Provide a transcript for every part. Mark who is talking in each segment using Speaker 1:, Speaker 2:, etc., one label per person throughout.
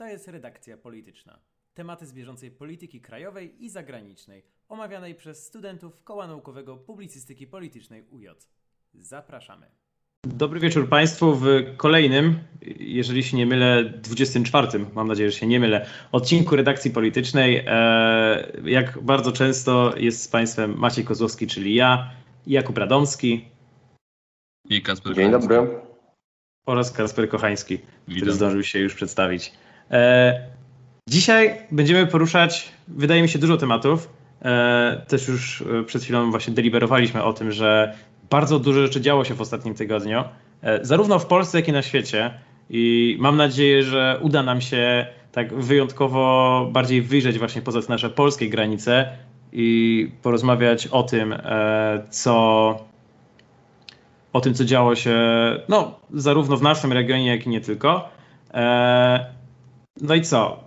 Speaker 1: To jest redakcja polityczna. Tematy z bieżącej polityki krajowej i zagranicznej, omawianej przez studentów Koła Naukowego Publicystyki Politycznej UJ. Zapraszamy. Dobry wieczór Państwu w kolejnym, jeżeli się nie mylę, 24, mam nadzieję, że się nie mylę, odcinku redakcji politycznej. E, jak bardzo często jest z Państwem Maciej Kozłowski, czyli ja, Jakub Radomski.
Speaker 2: I Kasper
Speaker 3: Dzień dobry.
Speaker 1: oraz Kasper Kochański, który zdążył się już przedstawić. E, dzisiaj będziemy poruszać, wydaje mi się, dużo tematów. E, też już e, przed chwilą właśnie deliberowaliśmy o tym, że bardzo dużo rzeczy działo się w ostatnim tygodniu, zarówno w Polsce, jak i na świecie. I mam nadzieję, że uda nam się tak wyjątkowo bardziej wyjrzeć właśnie poza nasze polskie granice i porozmawiać o tym, co o tym, co działo się no, zarówno w naszym regionie, jak i nie tylko. No i co?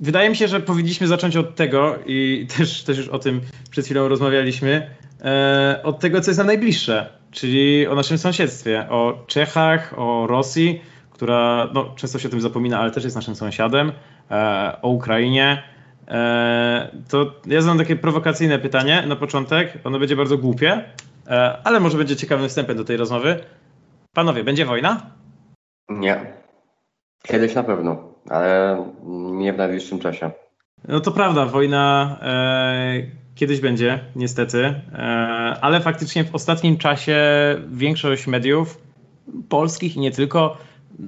Speaker 1: Wydaje mi się, że powinniśmy zacząć od tego, i też, też już o tym przed chwilą rozmawialiśmy, e, od tego, co jest nam najbliższe, czyli o naszym sąsiedztwie, o Czechach, o Rosji, która no, często się o tym zapomina, ale też jest naszym sąsiadem, e, o Ukrainie. E, to ja zadam takie prowokacyjne pytanie na początek. Ono będzie bardzo głupie, e, ale może będzie ciekawym wstępem do tej rozmowy. Panowie, będzie wojna?
Speaker 3: Nie. Kiedyś na pewno, ale nie w najbliższym czasie.
Speaker 1: No to prawda, wojna e, kiedyś będzie, niestety, e, ale faktycznie w ostatnim czasie większość mediów polskich i nie tylko,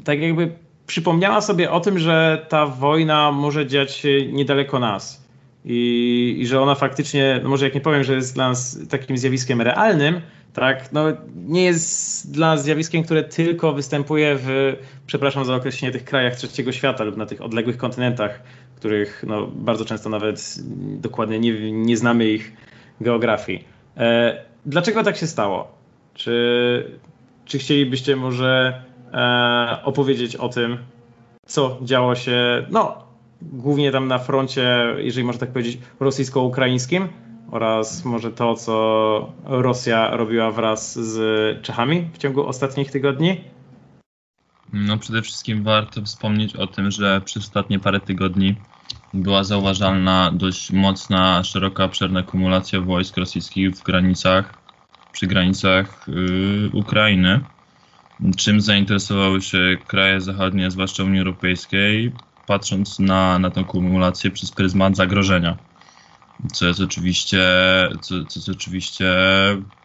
Speaker 1: tak jakby przypomniała sobie o tym, że ta wojna może dziać się niedaleko nas. I, I że ona faktycznie, no może jak nie powiem, że jest dla nas takim zjawiskiem realnym, tak, no nie jest dla zjawiskiem, które tylko występuje w, przepraszam za określenie, tych krajach trzeciego świata lub na tych odległych kontynentach, których no, bardzo często nawet dokładnie nie, nie znamy ich geografii. E, dlaczego tak się stało? Czy, czy chcielibyście może e, opowiedzieć o tym, co działo się, no, głównie tam na froncie, jeżeli można tak powiedzieć, rosyjsko-ukraińskim oraz może to, co Rosja robiła wraz z Czechami w ciągu ostatnich tygodni?
Speaker 2: No przede wszystkim warto wspomnieć o tym, że przez ostatnie parę tygodni była zauważalna dość mocna, szeroka, obszerna kumulacja wojsk rosyjskich w granicach, przy granicach yy, Ukrainy, czym zainteresowały się kraje zachodnie, zwłaszcza Unii Europejskiej, patrząc na, na tę kumulację przez pryzmat zagrożenia. Co jest oczywiście, co, co jest oczywiście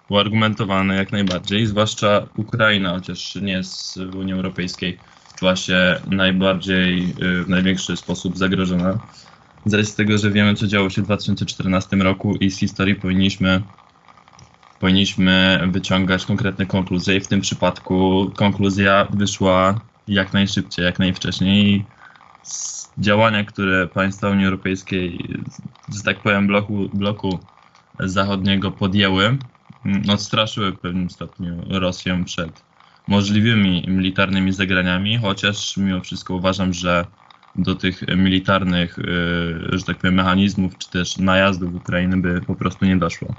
Speaker 2: uargumentowane jak najbardziej, zwłaszcza Ukraina, chociaż nie jest w Unii Europejskiej, czuła się najbardziej, y, w największy sposób zagrożona. Z racji tego, że wiemy, co działo się w 2014 roku i z historii powinniśmy, powinniśmy wyciągać konkretne konkluzje i w tym przypadku konkluzja wyszła jak najszybciej, jak najwcześniej. Działania, które państwa Unii Europejskiej, że tak powiem, bloku, bloku zachodniego podjęły, mm, odstraszyły w pewnym stopniu Rosję przed możliwymi militarnymi zagraniami, chociaż mimo wszystko uważam, że do tych militarnych, yy, że tak powiem, mechanizmów czy też najazdów Ukrainy by po prostu nie doszło.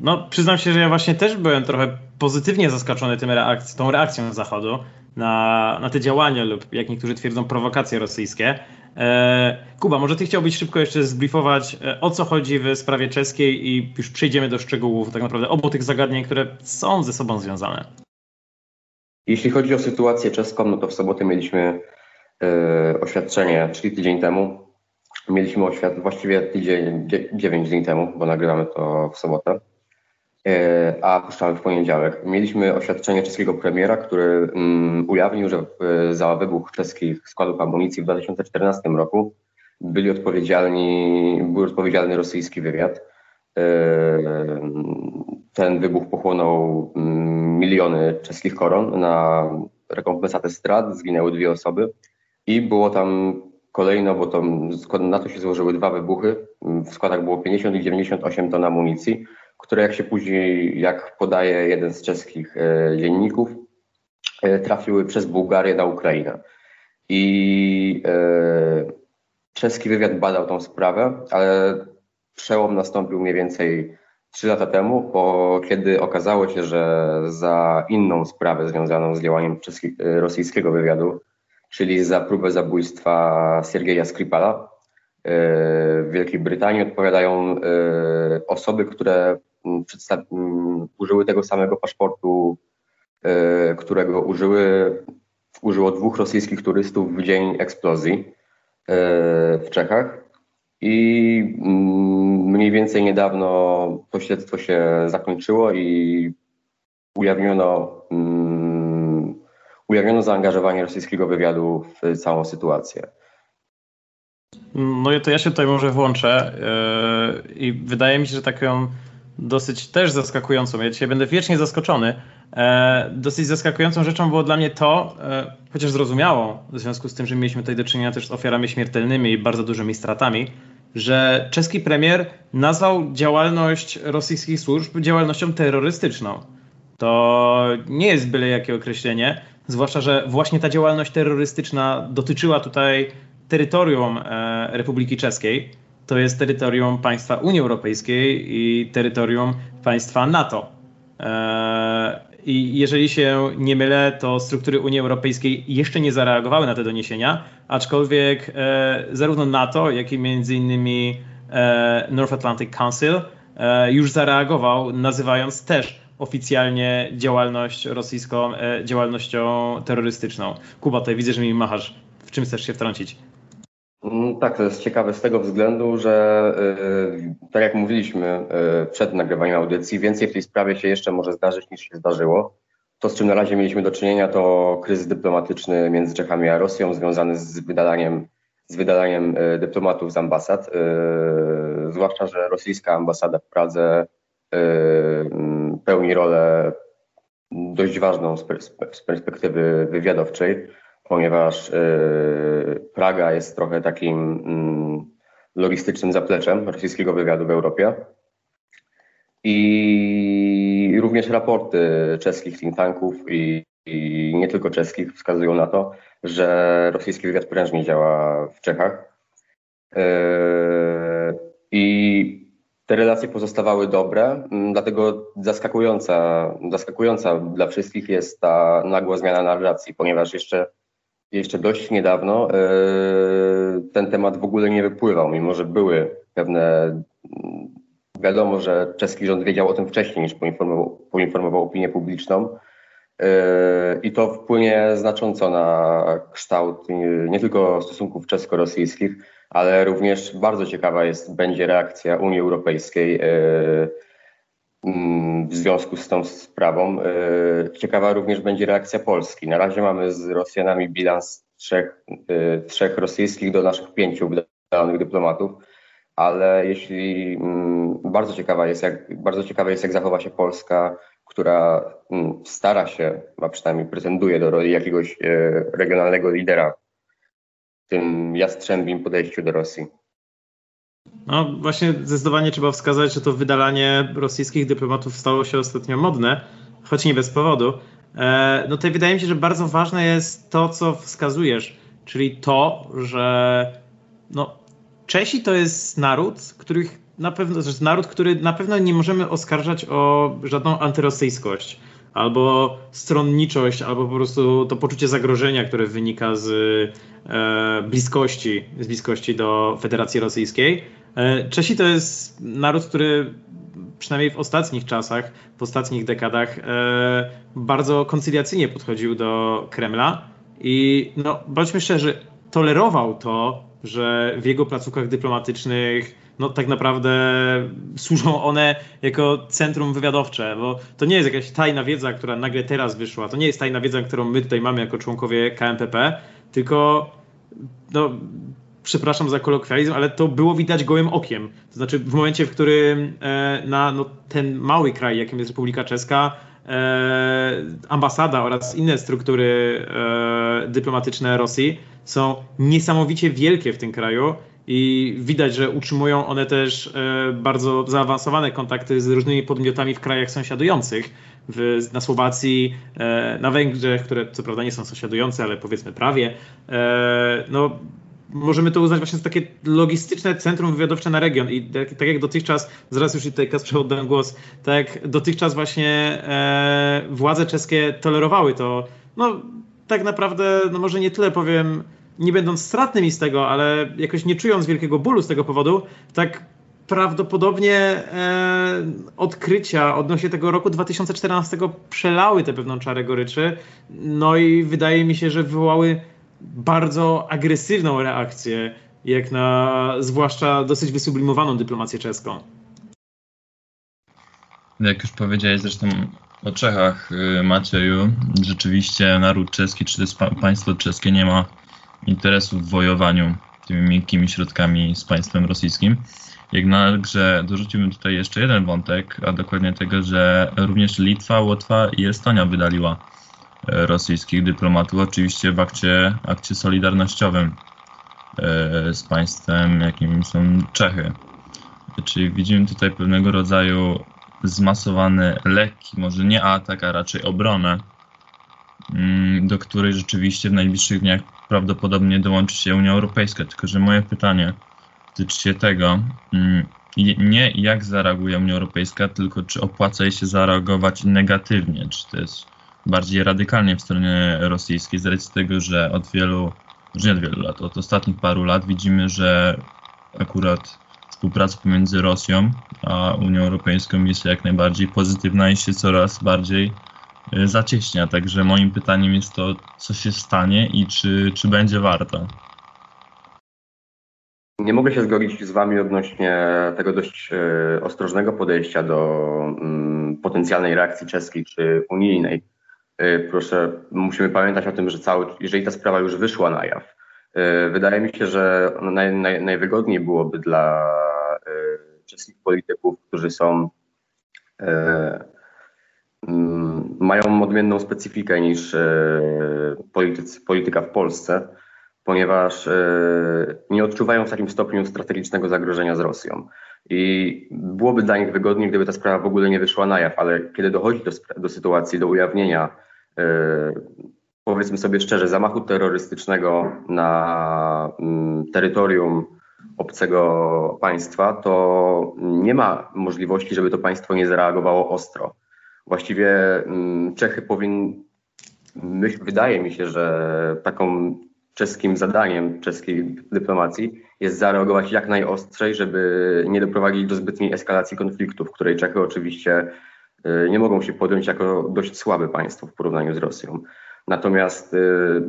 Speaker 1: No, przyznam się, że ja właśnie też byłem trochę pozytywnie zaskoczony tym reakc- tą reakcją Zachodu na, na te działania lub, jak niektórzy twierdzą, prowokacje rosyjskie. E, Kuba, może ty chciałbyś szybko jeszcze zbriefować, e, o co chodzi w sprawie czeskiej i już przejdziemy do szczegółów tak naprawdę obu tych zagadnień, które są ze sobą związane.
Speaker 3: Jeśli chodzi o sytuację czeską, no to w sobotę mieliśmy e, oświadczenie, czyli tydzień temu. Mieliśmy oświadczenie, właściwie tydzień, dzie- dziewięć dni temu, bo nagrywamy to w sobotę, a puszczamy w poniedziałek. Mieliśmy oświadczenie czeskiego premiera, który mm, ujawnił, że e, za wybuch czeskich składów amunicji w 2014 roku byli odpowiedzialni, był odpowiedzialny rosyjski wywiad. E, Ten wybuch pochłonął mm, miliony czeskich koron na rekompensatę strat, zginęły dwie osoby i było tam kolejno, bo to, na to się złożyły dwa wybuchy. W składach było 50 i 98 ton amunicji, które jak się później, jak podaje jeden z czeskich e, dzienników, e, trafiły przez Bułgarię na Ukrainę. I e, czeski wywiad badał tą sprawę, ale przełom nastąpił mniej więcej trzy lata temu, bo kiedy okazało się, że za inną sprawę związaną z działaniem czeski, rosyjskiego wywiadu, czyli za próbę zabójstwa Siergieja Skripala. W Wielkiej Brytanii odpowiadają osoby, które użyły tego samego paszportu, którego użyły, użyło dwóch rosyjskich turystów w dzień eksplozji w Czechach. I mm, mniej więcej niedawno to śledztwo się zakończyło i ujawniono, um, ujawniono zaangażowanie rosyjskiego wywiadu w całą sytuację.
Speaker 1: No to ja się tutaj może włączę yy, i wydaje mi się, że taką dosyć też zaskakującą, ja dzisiaj będę wiecznie zaskoczony, e, dosyć zaskakującą rzeczą było dla mnie to, e, chociaż zrozumiałą, w związku z tym, że mieliśmy tutaj do czynienia też z ofiarami śmiertelnymi i bardzo dużymi stratami, że czeski premier nazwał działalność rosyjskich służb działalnością terrorystyczną. To nie jest byle jakie określenie, zwłaszcza, że właśnie ta działalność terrorystyczna dotyczyła tutaj terytorium e, Republiki Czeskiej. To jest terytorium państwa Unii Europejskiej i terytorium państwa NATO. E, I jeżeli się nie mylę, to struktury Unii Europejskiej jeszcze nie zareagowały na te doniesienia, aczkolwiek e, zarówno NATO, jak i między innymi e, North Atlantic Council już zareagował, nazywając też oficjalnie działalność rosyjską działalnością terrorystyczną. Kuba, tutaj widzę, że mi machasz. W czym chcesz się wtrącić?
Speaker 3: Mm, tak, to jest ciekawe z tego względu, że tak jak mówiliśmy przed nagrywaniem audycji, więcej w tej sprawie się jeszcze może zdarzyć niż się zdarzyło. To, z czym na razie mieliśmy do czynienia, to kryzys dyplomatyczny między Czechami a Rosją, związany z wydalaniem, z wydalaniem e, dyplomatów z ambasad. Zwłaszcza, że rosyjska ambasada w Pradze e, pełni rolę dość ważną z perspektywy wywiadowczej, ponieważ Praga jest trochę takim logistycznym zapleczem rosyjskiego wywiadu w Europie. I również raporty czeskich think tanków i, i nie tylko czeskich wskazują na to, że rosyjski wywiad prężnie działa w Czechach. Yy, I te relacje pozostawały dobre, mm, dlatego zaskakująca, zaskakująca dla wszystkich jest ta nagła zmiana narracji, ponieważ jeszcze, jeszcze dość niedawno yy, ten temat w ogóle nie wypływał, mimo że były pewne Wiadomo, że czeski rząd wiedział o tym wcześniej niż poinformował, poinformował opinię publiczną. Yy, I to wpłynie znacząco na kształt nie tylko stosunków czesko-rosyjskich, ale również bardzo ciekawa jest, będzie reakcja Unii Europejskiej mm, w związku z tą sprawą. Yy, ciekawa również będzie reakcja Polski. Na razie mamy z Rosjanami bilans trzech, trzech rosyjskich do naszych pięciu wydanych dyplomatów ale jeśli mm, bardzo ciekawa jest, jak, bardzo ciekawe jest, jak zachowa się Polska, która mm, stara się, a przynajmniej pretenduje do roli jakiegoś e, regionalnego lidera w tym jastrzębim podejściu do Rosji.
Speaker 1: No właśnie zdecydowanie trzeba wskazać, że to wydalanie rosyjskich dyplomatów stało się ostatnio modne, choć nie bez powodu. E, no to wydaje mi się, że bardzo ważne jest to, co wskazujesz, czyli to, że no, Czesi to jest naród, których na pewno, jest naród, który na pewno nie możemy oskarżać o żadną antyrosyjskość albo stronniczość, albo po prostu to poczucie zagrożenia, które wynika z e, bliskości, z bliskości do Federacji Rosyjskiej. E, Czesi to jest naród, który przynajmniej w ostatnich czasach, w ostatnich dekadach e, bardzo koncyliacyjnie podchodził do Kremla i no, bądźmy szczerzy, tolerował to, że w jego placówkach dyplomatycznych no tak naprawdę służą one jako centrum wywiadowcze, bo to nie jest jakaś tajna wiedza, która nagle teraz wyszła, to nie jest tajna wiedza, którą my tutaj mamy jako członkowie KMPP, tylko no, przepraszam za kolokwializm, ale to było widać gołym okiem. To znaczy w momencie, w którym e, na no, ten mały kraj, jakim jest Republika Czeska, ambasada oraz inne struktury e, dyplomatyczne Rosji są niesamowicie wielkie w tym kraju i widać, że utrzymują one też e, bardzo zaawansowane kontakty z różnymi podmiotami w krajach sąsiadujących. W, na Słowacji, e, na Węgrzech, które co prawda nie są sąsiadujące, ale powiedzmy prawie. E, no, możemy to uznać właśnie za takie logistyczne centrum wywiadowcze na region i tak, tak jak dotychczas, zaraz już tutaj Kasprze oddam głos, tak jak dotychczas właśnie władze czeskie tolerowały to, no tak naprawdę, no może nie tyle powiem, nie będąc stratny mi z tego, ale jakoś nie czując wielkiego bólu z tego powodu, tak prawdopodobnie e, odkrycia odnośnie tego roku 2014 przelały tę pewną czarę goryczy. No i wydaje mi się, że wywołały bardzo agresywną reakcję, jak na zwłaszcza dosyć wysublimowaną dyplomację czeską.
Speaker 2: Jak już powiedziałeś zresztą o Czechach, y, Macieju, rzeczywiście naród czeski, czy państwo czeskie nie ma interesu w wojowaniu tymi miękkimi środkami z państwem rosyjskim. Jednakże dorzuciłbym tutaj jeszcze jeden wątek, a dokładnie tego, że również Litwa, Łotwa i Estonia wydaliła rosyjskich dyplomatów, oczywiście w akcie, akcie solidarnościowym e, z państwem, jakim są Czechy. Czyli widzimy tutaj pewnego rodzaju zmasowany, lekki, może nie atak, a raczej obronę, mm, do której rzeczywiście w najbliższych dniach prawdopodobnie dołączy się Unia Europejska. Tylko, że moje pytanie dotyczy się tego, mm, nie jak zareaguje Unia Europejska, tylko czy opłaca jej się zareagować negatywnie, czy to jest bardziej radykalnie w stronie rosyjskiej, z racji tego, że od wielu, że nie od wielu lat, od ostatnich paru lat widzimy, że akurat współpraca pomiędzy Rosją a Unią Europejską jest jak najbardziej pozytywna i się coraz bardziej e, zacieśnia. Także moim pytaniem jest to, co się stanie i czy, czy będzie warto.
Speaker 3: Nie mogę się zgodzić z Wami odnośnie tego dość e, ostrożnego podejścia do mm, potencjalnej reakcji czeskiej czy unijnej. E, proszę, musimy pamiętać o tym, że cały, jeżeli ta sprawa już wyszła na jaw, wydaje mi się, że naj, naj, najwygodniej byłoby dla czeskich polityków, którzy są Mm, mają odmienną specyfikę niż politycy, polityka w Polsce, ponieważ nie odczuwają w takim stopniu strategicznego zagrożenia z Rosją. I byłoby dla nich wygodniej, gdyby ta sprawa w ogóle nie wyszła na jaw, ale kiedy dochodzi do, do sytuacji, do ujawnienia, powiedzmy sobie szczerze, zamachu terrorystycznego na mm, terytorium obcego państwa, to nie ma możliwości, żeby to państwo nie zareagowało ostro. Właściwie mm, Czechy powinny, wydaje mi się, że taką czeskim zadaniem czeskiej dyplomacji jest zareagować jak najostrzej, żeby nie doprowadzić do zbytniej eskalacji konfliktu, w której Czechy oczywiście nie mogą się podjąć jako dość słabe państwo w porównaniu z Rosją. Natomiast y,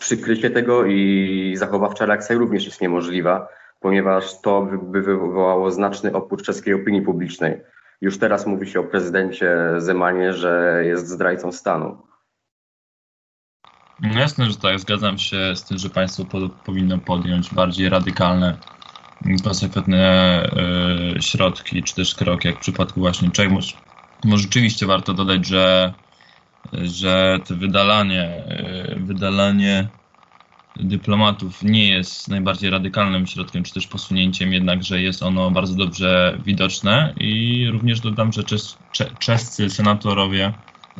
Speaker 3: przykrycie tego i zachowawcza reakcja również jest niemożliwa, ponieważ to by wywołało znaczny opór czeskiej opinii publicznej. Już teraz mówi się o prezydencie Zemanie, że jest zdrajcą stanu.
Speaker 2: No jasne, że tak. Zgadzam się z tym, że państwo po, powinno podjąć bardziej radykalne, konsekwentne y, środki, czy też kroki, jak w przypadku właśnie Czech. Może, rzeczywiście warto dodać, że, że to wydalanie, y, wydalanie dyplomatów nie jest najbardziej radykalnym środkiem, czy też posunięciem, jednakże jest ono bardzo dobrze widoczne i również dodam, że czes, czescy senatorowie,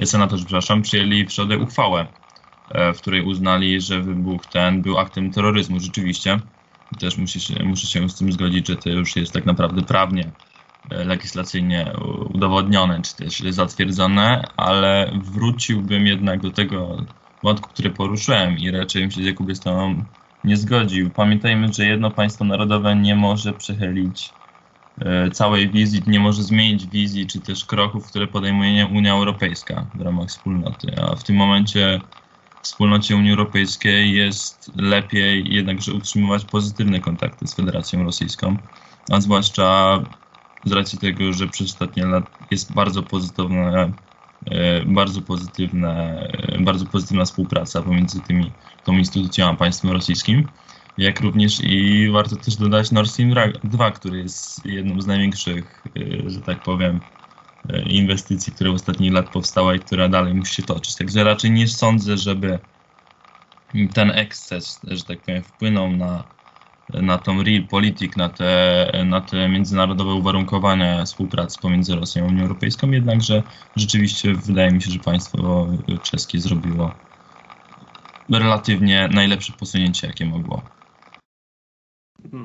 Speaker 2: senatorzy, przepraszam, przyjęli w środę uchwałę, e, w której uznali, że wybuch ten był aktem terroryzmu. Rzeczywiście, też muszę się, muszę się z tym zgodzić, że to już jest tak naprawdę prawnie, e, legislacyjnie udowodnione, czy też zatwierdzone, ale wróciłbym jednak do tego, wątku, który poruszyłem i raczej bym się z Jakubie z tobą nie zgodził. Pamiętajmy, że jedno państwo narodowe nie może przechylić e, całej wizji, nie może zmienić wizji czy też kroków, które podejmuje Unia Europejska w ramach wspólnoty. A w tym momencie wspólnocie Unii Europejskiej jest lepiej jednakże utrzymywać pozytywne kontakty z Federacją Rosyjską, a zwłaszcza z racji tego, że przez ostatnie lata jest bardzo pozytywne E, bardzo pozytywne, e, bardzo pozytywna współpraca pomiędzy tymi, tą instytucją a państwem rosyjskim, jak również i warto też dodać Nord Stream 2, który jest jedną z największych, e, że tak powiem, inwestycji, które w ostatnich lat powstała i która dalej musi się toczyć. Także raczej nie sądzę, żeby ten eksces, że tak powiem, wpłynął na na tą real polityk, na te, na te międzynarodowe uwarunkowania współpracy pomiędzy Rosją a Unią Europejską, jednakże rzeczywiście wydaje mi się, że państwo czeskie zrobiło relatywnie najlepsze posunięcie, jakie mogło.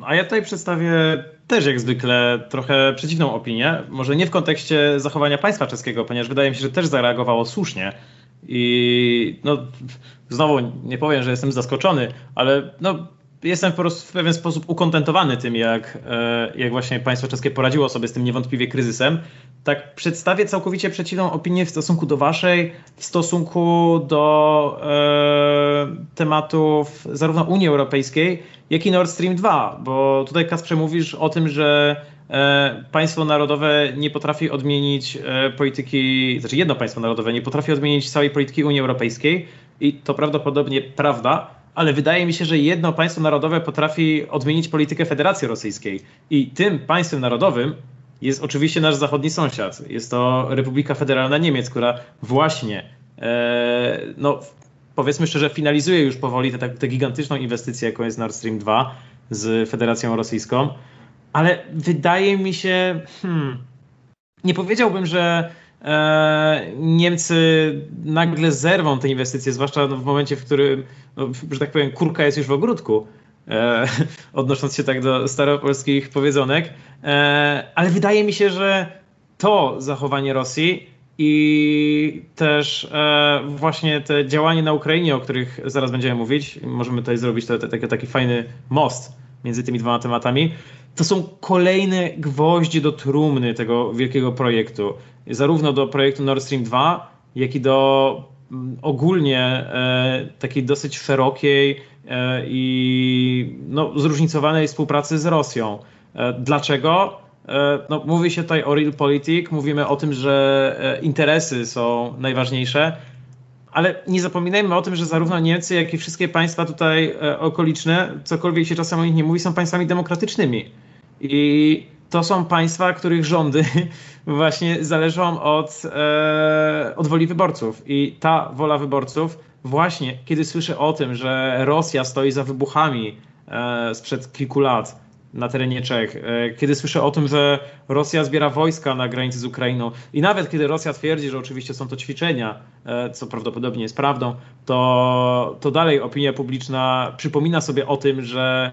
Speaker 1: A ja tutaj przedstawię też jak zwykle trochę przeciwną opinię. Może nie w kontekście zachowania państwa czeskiego, ponieważ wydaje mi się, że też zareagowało słusznie I no, znowu nie powiem, że jestem zaskoczony, ale no, jestem po prostu w pewien sposób ukontentowany tym, jak, e, jak właśnie państwo czeskie poradziło sobie z tym niewątpliwie kryzysem. Tak przedstawię całkowicie przeciwną opinię w stosunku do waszej, w stosunku do e, tematów zarówno Unii Europejskiej, jak i Nord Stream 2, bo tutaj Kasprze mówisz o tym, że e, państwo narodowe nie potrafi odmienić e, polityki, znaczy jedno państwo narodowe nie potrafi odmienić całej polityki Unii Europejskiej i to prawdopodobnie prawda, ale wydaje mi się, że jedno państwo narodowe potrafi odmienić politykę Federacji Rosyjskiej. I tym państwem narodowym jest oczywiście nasz zachodni sąsiad. Jest to Republika Federalna Niemiec, która właśnie, e, no powiedzmy szczerze, finalizuje już powoli tę gigantyczną inwestycję, jaką jest Nord Stream 2 z Federacją Rosyjską. Ale wydaje mi się, hmm, nie powiedziałbym, że Niemcy nagle zerwą te inwestycje, zwłaszcza w momencie, w którym, no, że tak powiem, kurka jest już w ogródku, e, odnosząc się tak do staropolskich powiedzonek. E, ale wydaje mi się, że to zachowanie Rosji i też właśnie te działania na Ukrainie, o których zaraz będziemy mówić, możemy tutaj zrobić to, to, taki fajny most między tymi dwoma tematami, to są kolejne gwoździe do trumny tego wielkiego projektu zarówno do projektu Nord Stream 2, jak i do mm, ogólnie e, takiej dosyć szerokiej e, i no, zróżnicowanej współpracy z Rosją. E, dlaczego? No, mówi się tutaj o realpolitik, mówimy o tym, że interesy są najważniejsze, ale nie zapominajmy o tym, że zarówno Niemcy, jak i wszystkie państwa tutaj okoliczne, cokolwiek się czasem o nich nie mówi, są państwami demokratycznymi. I to są państwa, których rządy właśnie zależą od, e, od woli wyborców. I ta wola wyborców, właśnie kiedy słyszę o tym, że Rosja stoi za wybuchami e, sprzed kilku lat na terenie Czech, e, kiedy słyszę o tym, że Rosja zbiera wojska na granicy z Ukrainą i nawet kiedy Rosja twierdzi, że oczywiście są to ćwiczenia, e, co prawdopodobnie jest prawdą, to, to dalej opinia publiczna przypomina sobie o tym, że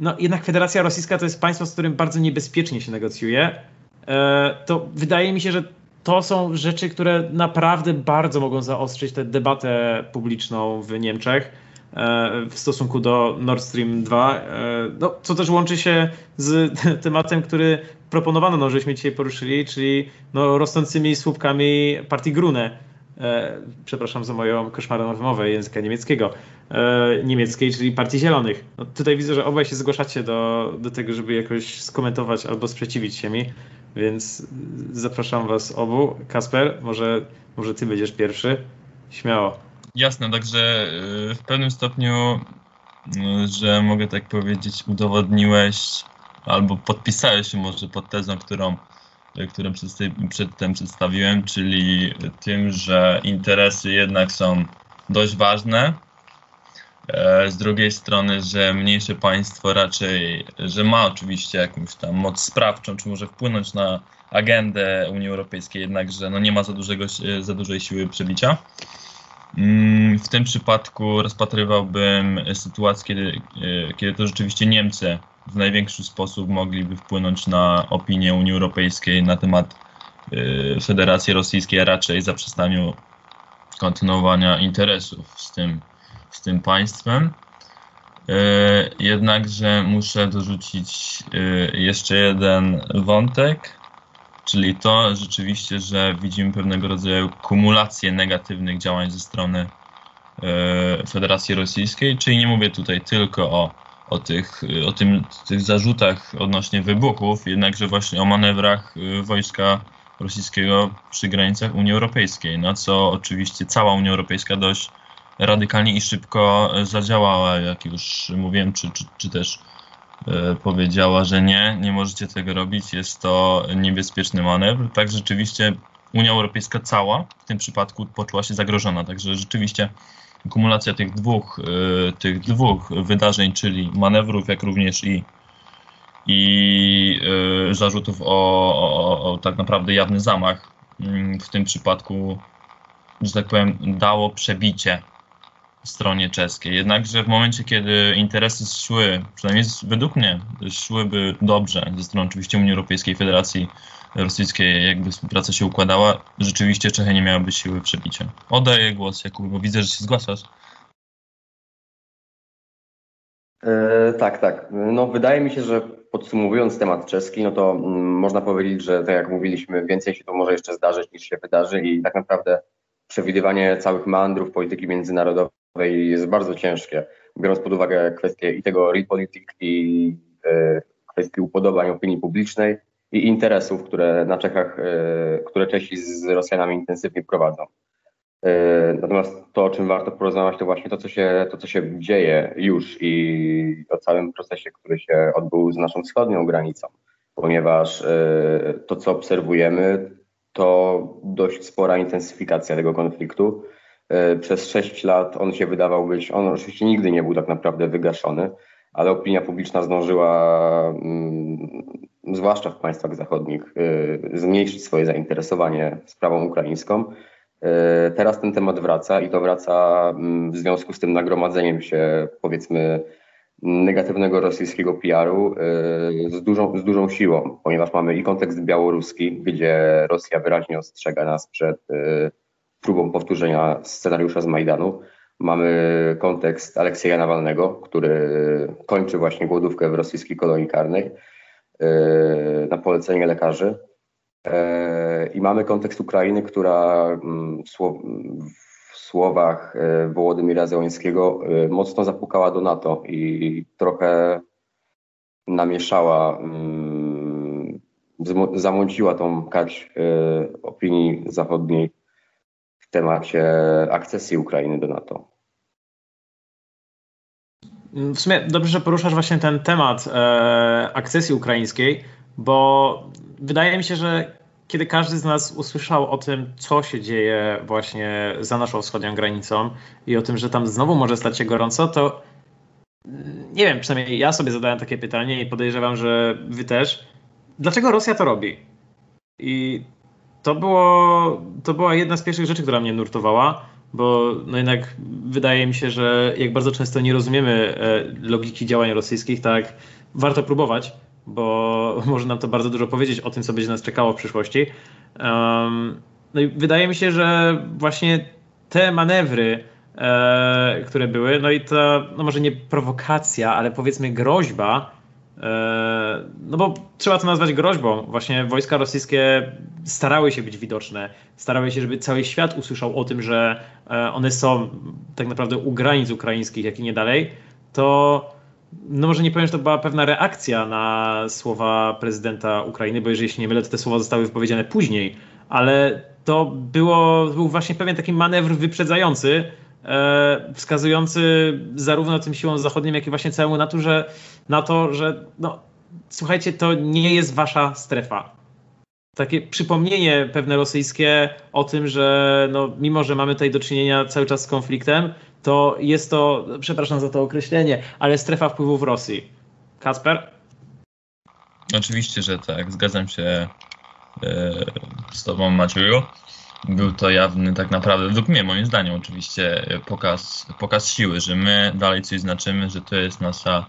Speaker 1: no jednak Federacja Rosyjska to jest państwo, z którym bardzo niebezpiecznie się negocjuje, e, to wydaje mi się, że to są rzeczy, które naprawdę bardzo mogą zaostrzyć tę debatę publiczną w Niemczech e, w stosunku do Nord Stream 2, e, no, co też łączy się z tematem, który proponowano, no, żeśmy dzisiaj poruszyli, czyli no, rosnącymi słupkami partii Grune e, przepraszam za moją koszmarną wymowę języka niemieckiego, e, niemieckiej, czyli Partii Zielonych. No, tutaj widzę, że obaj się zgłaszacie do, do tego, żeby jakoś skomentować albo sprzeciwić się mi, więc zapraszam was obu. Kasper, może, może ty będziesz pierwszy. Śmiało.
Speaker 2: Jasne, także e, w pewnym stopniu, e, że mogę tak powiedzieć, udowodniłeś albo podpisałeś się może pod tezą, którą którą przedtem przedstawiłem, czyli tym, że interesy jednak są dość ważne. E, z drugiej strony, że mniejsze państwo raczej, że ma oczywiście jakąś tam moc sprawczą, czy może wpłynąć na agendę Unii Europejskiej, jednakże no nie ma za, dużego, za dużej siły przebicia. Mm, w tym przypadku rozpatrywałbym sytuację, kiedy, e, kiedy to rzeczywiście Niemcy w największy sposób mogliby wpłynąć na opinię Unii Europejskiej na temat y, Federacji Rosyjskiej, a raczej zaprzestaniu kontynuowania interesów z tym, z tym państwem. Y, jednakże muszę dorzucić y, jeszcze jeden wątek, czyli to rzeczywiście, że widzimy pewnego rodzaju kumulację negatywnych działań ze strony Federacji Rosyjskiej, czyli nie mówię tutaj tylko o o tych, o tym, tych zarzutach odnośnie wybuchów, jednakże właśnie o manewrach y, wojska rosyjskiego przy granicach Unii Europejskiej, na co oczywiście cała Unia Europejska dość radykalnie i szybko zadziałała, jak już mówiłem, czy, czy, czy też e, powiedziała, że nie, nie możecie tego robić, jest to niebezpieczny manewr. Tak rzeczywiście Unia Europejska cała w tym przypadku poczuła się zagrożona, także rzeczywiście kumulacja tych dwóch, y, tych dwóch wydarzeń, czyli manewrów, jak również i, i y, zarzutów o, o, o tak naprawdę jawny zamach, mm, w tym przypadku, że tak powiem, dało przebicie stronie czeskiej. Jednakże w momencie, kiedy interesy szły, przynajmniej według mnie, szłyby dobrze ze strony oczywiście Unii Europejskiej, Federacji Rosyjskiej, jakby współpraca się układała, rzeczywiście Czechy nie miałyby siły przebicia. Oddaję głos Jakub, bo widzę, że się zgłaszasz.
Speaker 3: E, tak, tak. No, wydaje mi się, że podsumowując temat czeski, no to mm, można powiedzieć, że tak jak mówiliśmy, więcej się to może jeszcze zdarzyć niż się wydarzy i tak naprawdę przewidywanie całych mandrów polityki międzynarodowej jest bardzo ciężkie, biorąc pod uwagę kwestie i tego realpolitik i e, kwestii upodobań opinii publicznej i interesów, które na Czechach, e, które Czesi z Rosjanami intensywnie prowadzą. E, natomiast to, o czym warto porozmawiać, to właśnie to, co się, to, co się dzieje już i o całym procesie, który się odbył z naszą wschodnią granicą, ponieważ e, to, co obserwujemy, to dość spora intensyfikacja tego konfliktu. Przez sześć lat on się wydawał być, on oczywiście nigdy nie był tak naprawdę wygaszony, ale opinia publiczna zdążyła, mm, zwłaszcza w państwach zachodnich, zmniejszyć swoje zainteresowanie sprawą ukraińską. E, teraz ten temat wraca i to wraca mm, w związku z tym nagromadzeniem się, powiedzmy, negatywnego rosyjskiego PR-u e, z dużą, z dużą siłą, ponieważ mamy i kontekst białoruski, gdzie Rosja wyraźnie ostrzega nas przed próbą powtórzenia scenariusza z Majdanu. Mamy kontekst Aleksieja Nawalnego, który kończy właśnie głodówkę w rosyjskiej kolonii karnej na polecenie lekarzy. E, I mamy kontekst Ukrainy, która mm, w słowach e, Wołodymira Zełańskiego e, mocno zapukała do NATO i trochę namieszała, mm, zamąciła tą kać opinii zachodniej w temacie akcesji Ukrainy do NATO.
Speaker 1: W sumie dobrze, że poruszasz właśnie ten temat e, akcesji ukraińskiej, bo wydaje mi się, że kiedy każdy z nas usłyszał o tym, co się dzieje właśnie za naszą wschodnią granicą i o tym, że tam znowu może stać się gorąco, to nie wiem, przynajmniej ja sobie zadałem takie pytanie i podejrzewam, że wy też. Dlaczego Rosja to robi? I to, było, to była jedna z pierwszych rzeczy, która mnie nurtowała, bo no jednak wydaje mi się, że jak bardzo często nie rozumiemy e, logiki działań rosyjskich, tak warto próbować bo może nam to bardzo dużo powiedzieć o tym, co będzie nas czekało w przyszłości. No i wydaje mi się, że właśnie te manewry, e, które były, no i ta, no może nie prowokacja, ale powiedzmy groźba, no bo trzeba to nazwać groźbą. Właśnie wojska rosyjskie starały się być widoczne, starały się, żeby cały świat usłyszał o tym, że e, one są tak naprawdę u granic ukraińskich, jak i nie dalej, to no może nie powiem, że to była pewna reakcja na słowa prezydenta Ukrainy, bo jeżeli się nie mylę, to te słowa zostały wypowiedziane później, ale to było, był właśnie pewien taki manewr wyprzedzający, e, wskazujący zarówno tym siłom zachodnim, jak i właśnie całemu NATO, że, na to, że no, słuchajcie, to nie jest wasza strefa. Takie przypomnienie pewne rosyjskie o tym, że no, mimo, że mamy tutaj do czynienia cały czas z konfliktem, to jest to, przepraszam za to określenie, ale strefa wpływów Rosji. Kasper?
Speaker 2: Oczywiście, że tak. Zgadzam się e, z Tobą, Macieju. Był to jawny, tak naprawdę, według mnie, moim zdaniem, oczywiście, pokaz, pokaz siły, że my dalej coś znaczymy, że to jest nasza,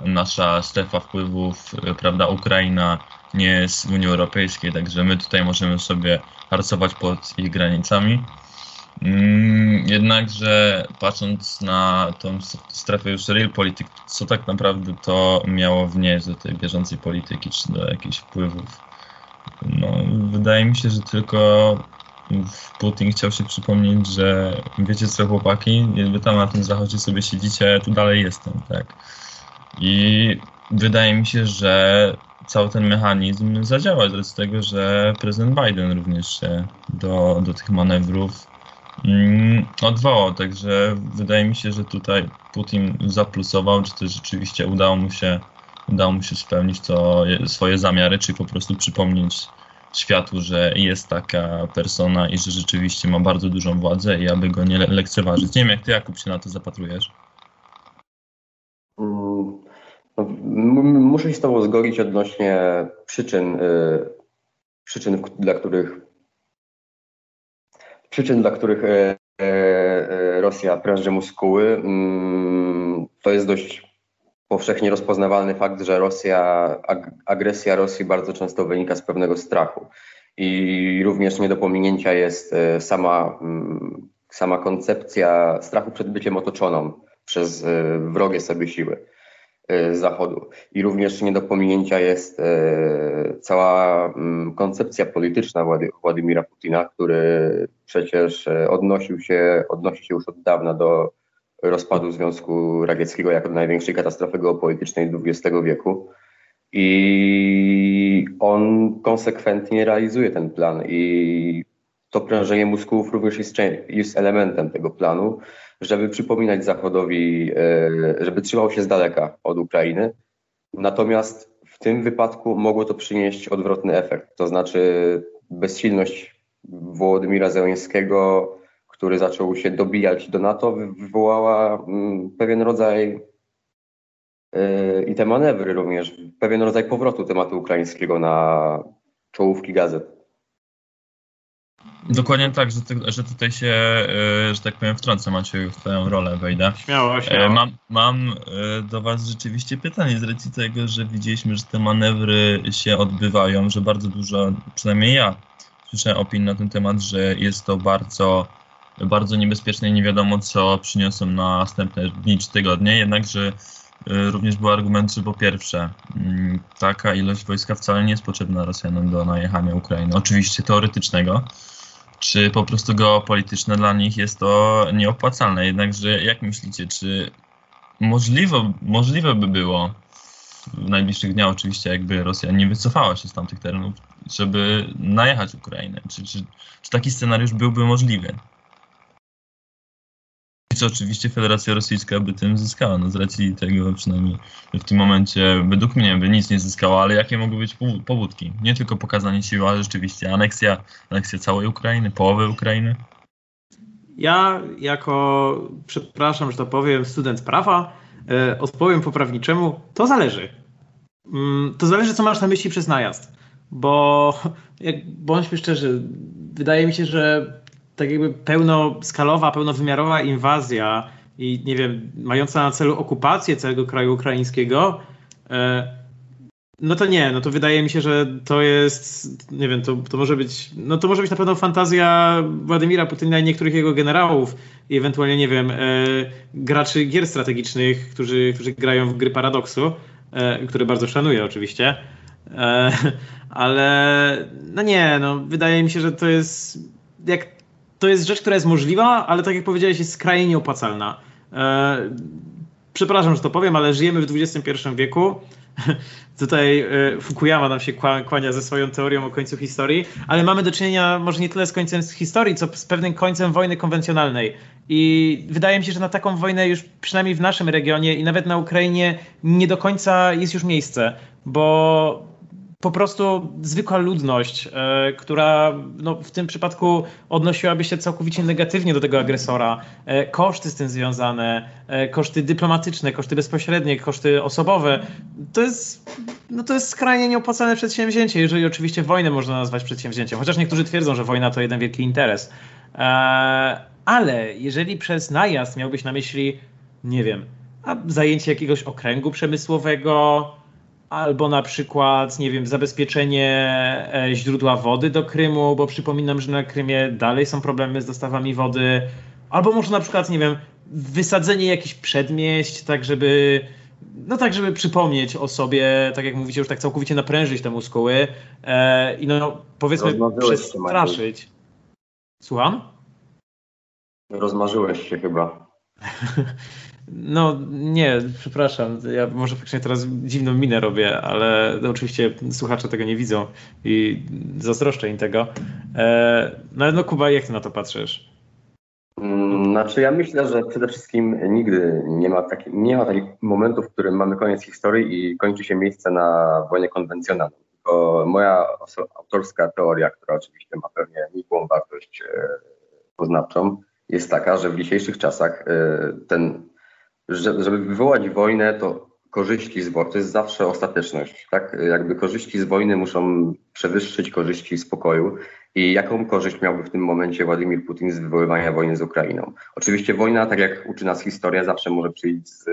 Speaker 2: nasza strefa wpływów, prawda? Ukraina nie jest w Unii Europejskiej, także my tutaj możemy sobie harcować pod ich granicami. Mm, jednakże patrząc na tą strefę już realpolitik, co tak naprawdę to miało wnieść do tej bieżącej polityki, czy do jakichś wpływów? No, wydaje mi się, że tylko Putin chciał się przypomnieć, że wiecie co chłopaki, jakby tam na tym zachodzie sobie siedzicie, tu dalej jestem, tak. I wydaje mi się, że cały ten mechanizm zadziała z tego, że prezydent Biden również się do, do tych manewrów Mm, odwołał, także wydaje mi się, że tutaj Putin zaplusował, czy też rzeczywiście udało mu się, udało mu się spełnić to, swoje zamiary, czy po prostu przypomnieć światu, że jest taka persona i że rzeczywiście ma bardzo dużą władzę i aby go nie lekceważyć. Nie wiem, jak ty, Jakub, się na to zapatrujesz.
Speaker 3: Mm, no, muszę się z tobą zgodzić odnośnie przyczyn, y, przyczyn, dla których przyczyn, dla których e, Rosja pręży muskuły. Mm, to jest dość powszechnie rozpoznawalny fakt, że Rosja, agresja Rosji bardzo często wynika z pewnego strachu. I również nie do pominięcia jest e, sama, mm, sama koncepcja strachu przed byciem otoczoną przez e, wrogie sobie siły e, Zachodu. I również nie do pominięcia jest cała mm, koncepcja polityczna Władimira Putina, który przecież odnosił się, odnosi się już od dawna do rozpadu Związku Radzieckiego jako największej katastrofy geopolitycznej XX wieku. I on konsekwentnie realizuje ten plan i to prężenie mózgów również jest, jest elementem tego planu, żeby przypominać Zachodowi, e, żeby trzymał się z daleka od Ukrainy. Natomiast w tym wypadku mogło to przynieść odwrotny efekt, to znaczy bezsilność Włodymira Zełenskiego który zaczął się dobijać do NATO, wywołała mm, pewien rodzaj yy, i te manewry również, pewien rodzaj powrotu tematu ukraińskiego na czołówki gazet.
Speaker 2: Dokładnie tak, że, ty, że tutaj się, yy, że tak powiem, wtrącę Maciej w twoją rolę, wejdę.
Speaker 1: Śmiało, śmiało.
Speaker 2: Mam, mam do was rzeczywiście pytanie z racji tego, że widzieliśmy, że te manewry się odbywają, że bardzo dużo, przynajmniej ja, słyszę opinii na ten temat, że jest to bardzo bardzo niebezpieczne i nie wiadomo, co przyniosą następne dni czy tygodnie. Jednakże y, również był argument, że po pierwsze, mm, taka ilość wojska wcale nie jest potrzebna Rosjanom do najechania Ukrainy. Oczywiście teoretycznego, czy po prostu geopolityczne dla nich jest to nieopłacalne. Jednakże jak myślicie, czy możliwe, możliwe by było w najbliższych dniach oczywiście, jakby Rosja nie wycofała się z tamtych terenów, żeby najechać Ukrainę? Czy, czy, czy taki scenariusz byłby możliwy? Co oczywiście Federacja Rosyjska by tym zyskała. No z racji tego przynajmniej w tym momencie według mnie by nic nie zyskała, ale jakie mogły być powódki? Nie tylko pokazanie siły, ale rzeczywiście aneksja, aneksja całej Ukrainy, połowy Ukrainy?
Speaker 1: Ja jako, przepraszam, że to powiem, student prawa, e, odpowiem poprawniczemu, to zależy. Mm, to zależy, co masz na myśli przez najazd. Bo jak, bądźmy szczerzy, wydaje mi się, że tak jakby pełnoskalowa, pełnowymiarowa inwazja i nie wiem, mająca na celu okupację całego kraju ukraińskiego, e, no to nie, no to wydaje mi się, że to jest, nie wiem, to, to może być, no to może być na pewno fantazja Władimira Putina i niektórych jego generałów i ewentualnie, nie wiem, e, graczy gier strategicznych, którzy, którzy grają w gry paradoksu, e, które bardzo szanuję oczywiście, ale no nie, no wydaje mi się, że to jest jak to jest rzecz, która jest możliwa, ale tak jak powiedziałeś, jest skrajnie nieopłacalna. E, przepraszam, że to powiem, ale żyjemy w XXI wieku. Tutaj e, Fukuyama nam się kłania ze swoją teorią o końcu historii, ale mamy do czynienia może nie tyle z końcem historii, co z pewnym końcem wojny konwencjonalnej. I wydaje mi się, że na taką wojnę już przynajmniej w naszym regionie i nawet na Ukrainie nie do końca jest już miejsce, bo po prostu zwykła ludność, e, która no, w tym przypadku odnosiłaby się całkowicie negatywnie do tego agresora. E, koszty z tym związane, e, koszty dyplomatyczne, koszty bezpośrednie, koszty osobowe, to jest, no, to jest skrajnie nieopłacalne przedsięwzięcie, jeżeli oczywiście wojnę można nazwać przedsięwzięciem. Chociaż niektórzy twierdzą, że wojna to jeden wielki interes. Ale jeżeli przez najazd miałbyś na myśli, nie wiem, zajęcie jakiegoś okręgu przemysłowego, albo na przykład, nie wiem, zabezpieczenie e, źródła wody do Krymu, bo przypominam, że na Krymie dalej są problemy z dostawami wody, albo może na przykład, nie wiem, wysadzenie jakichś przedmieść, tak żeby no tak, żeby przypomnieć o sobie, tak jak mówicie, już tak całkowicie naprężyć te muskuły e, i no powiedzmy przestraszyć. Słucham?
Speaker 3: Rozmarzyłeś się chyba.
Speaker 1: No nie, przepraszam. Ja może faktycznie teraz dziwną minę robię, ale oczywiście słuchacze tego nie widzą i zazdroszczę im tego. E, no no Kuba, jak ty na to patrzysz?
Speaker 3: Mm, znaczy ja myślę, że przede wszystkim nigdy nie ma, taki, nie ma takich momentów, w którym mamy koniec historii i kończy się miejsce na wojnie konwencjonalnej. Tylko moja autorska teoria, która oczywiście ma pewnie nikłą wartość e, poznawczą, jest taka, że w dzisiejszych czasach e, ten żeby wywołać wojnę, to korzyści z wojny, to jest zawsze ostateczność, tak? Jakby korzyści z wojny muszą przewyższyć korzyści z pokoju I jaką korzyść miałby w tym momencie Władimir Putin z wywoływania wojny z Ukrainą? Oczywiście wojna, tak jak uczy nas historia, zawsze może przyjść z...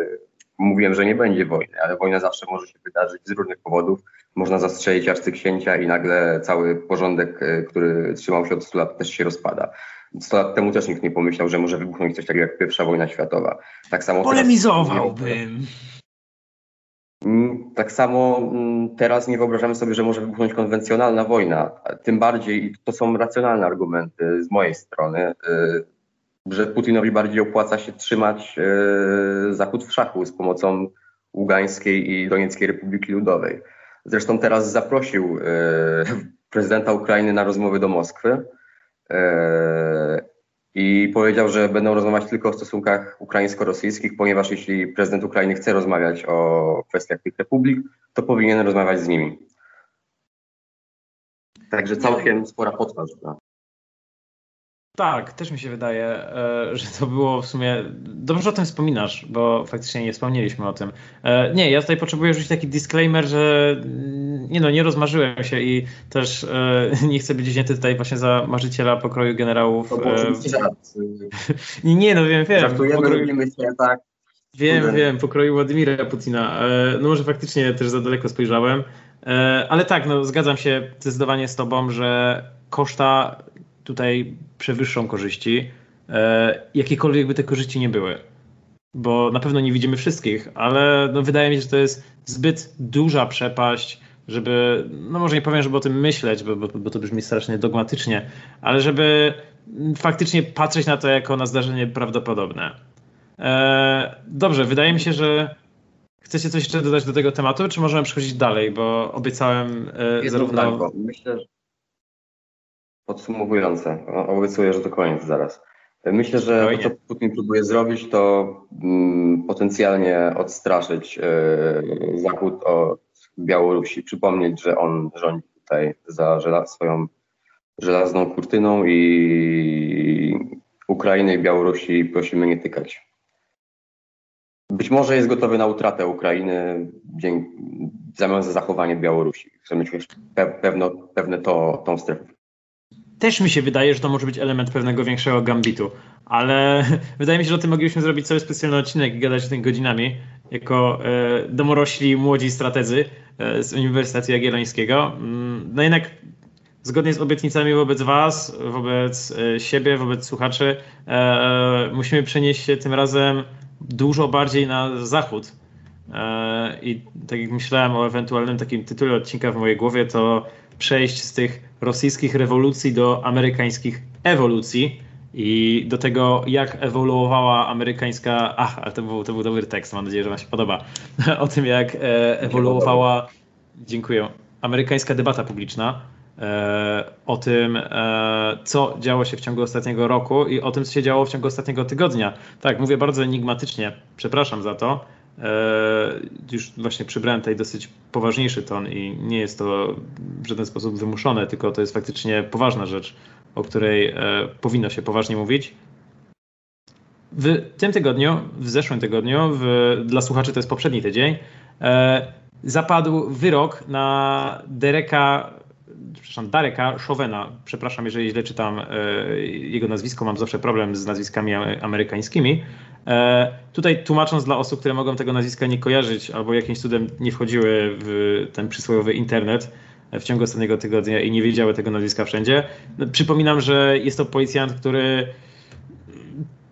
Speaker 3: Mówiłem, że nie będzie wojny, ale wojna zawsze może się wydarzyć z różnych powodów. Można zastrzelić arcyksięcia i nagle cały porządek, e, który trzymał się od 100 lat, też się rozpada. 100 lat temu też nikt nie pomyślał, że może wybuchnąć coś takiego jak pierwsza wojna światowa. Tak samo
Speaker 1: Polemizowałbym.
Speaker 3: Mm, tak samo mm, teraz nie wyobrażamy sobie, że może wybuchnąć konwencjonalna wojna. Tym bardziej, i to są racjonalne argumenty z mojej strony, y, że Putinowi bardziej opłaca się trzymać y, Zachód w szachu z pomocą Ługańskiej i Donieckiej Republiki Ludowej. Zresztą teraz zaprosił y, prezydenta Ukrainy na rozmowy do Moskwy i powiedział, że będą rozmawiać tylko o stosunkach ukraińsko-rosyjskich, ponieważ jeśli prezydent Ukrainy chce rozmawiać o kwestiach tych republik, to powinien rozmawiać z nimi. Także całkiem spora potwarz.
Speaker 1: Tak, też mi się wydaje, e, że to było w sumie. Dobrze o tym wspominasz, bo faktycznie nie wspomnieliśmy o tym. E, nie, ja tutaj potrzebuję rzucić taki disclaimer, że nie no, nie rozmarzyłem się i też e, nie chcę być wzięty tutaj właśnie za marzyciela pokroju generałów.
Speaker 3: To oczywiście
Speaker 1: nie, nie, no wiem, wiem.
Speaker 3: Żartujemy, pokroju... się, tak.
Speaker 1: Wiem, Kurde. wiem, pokroju Władimira Putina. No może faktycznie też za daleko spojrzałem. Ale tak, no zgadzam się zdecydowanie z tobą, że koszta tutaj przewyższą korzyści, e, jakiekolwiek by te korzyści nie były. Bo na pewno nie widzimy wszystkich, ale no wydaje mi się, że to jest zbyt duża przepaść, żeby, no może nie powiem, żeby o tym myśleć, bo, bo, bo to brzmi strasznie dogmatycznie, ale żeby faktycznie patrzeć na to jako na zdarzenie prawdopodobne. E, dobrze, wydaje mi się, że chcecie coś jeszcze dodać do tego tematu, czy możemy przechodzić dalej, bo obiecałem
Speaker 3: e, zarówno... Myślę, że Podsumowujące, obiecuję, że to koniec zaraz. Myślę, że to, co Putin próbuje zrobić, to mm, potencjalnie odstraszyć y, Zachód od Białorusi. Przypomnieć, że on rządzi tutaj za żela swoją żelazną kurtyną i Ukrainy i Białorusi prosimy nie tykać. Być może jest gotowy na utratę Ukrainy w zamian za zachowanie Białorusi. Chcemy mieć pewno, pewne to, tą strefę
Speaker 1: też mi się wydaje, że to może być element pewnego większego gambitu, ale wydaje mi się, że o tym moglibyśmy zrobić cały specjalny odcinek i gadać o tym godzinami, jako e, domorośli, młodzi strategzy e, z Uniwersytetu Jagiellońskiego. Mm, no jednak zgodnie z obietnicami wobec Was, wobec e, siebie, wobec słuchaczy, e, e, musimy przenieść się tym razem dużo bardziej na zachód. E, I tak jak myślałem o ewentualnym takim tytule odcinka w mojej głowie, to przejść z tych rosyjskich rewolucji do amerykańskich ewolucji i do tego, jak ewoluowała amerykańska. Ach, ale to był, to był dobry tekst, mam nadzieję, że Wam się podoba. o tym, jak e, ewoluowała. Dziękuję. Amerykańska debata publiczna. E, o tym, e, co działo się w ciągu ostatniego roku i o tym, co się działo w ciągu ostatniego tygodnia. Tak, mówię bardzo enigmatycznie, przepraszam za to. E, już właśnie przybrałem tutaj dosyć poważniejszy ton i nie jest to w żaden sposób wymuszone, tylko to jest faktycznie poważna rzecz, o której e, powinno się poważnie mówić. W tym tygodniu, w zeszłym tygodniu, w, dla słuchaczy to jest poprzedni tydzień, e, zapadł wyrok na Dereka przepraszam, Dareka Chauvena, przepraszam, jeżeli źle czytam e, jego nazwisko, mam zawsze problem z nazwiskami amerykańskimi. E, tutaj tłumacząc dla osób, które mogą tego nazwiska nie kojarzyć albo jakimś cudem nie wchodziły w ten przysłowiowy internet w ciągu ostatniego tygodnia i nie wiedziały tego nazwiska wszędzie, no, przypominam, że jest to policjant, który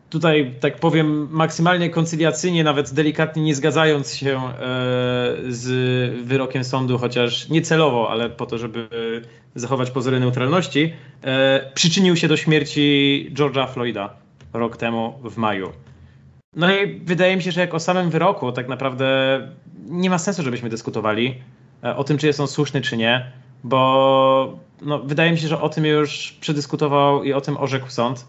Speaker 1: tutaj, tak powiem, maksymalnie koncyliacyjnie, nawet delikatnie nie zgadzając się e, z wyrokiem sądu, chociaż nie celowo, ale po to, żeby zachować pozory neutralności, e, przyczynił się do śmierci George'a Floyda rok temu w maju. No i wydaje mi się, że jak o samym wyroku tak naprawdę nie ma sensu, żebyśmy dyskutowali e, o tym, czy jest on słuszny, czy nie, bo no, wydaje mi się, że o tym już przedyskutował i o tym orzekł sąd.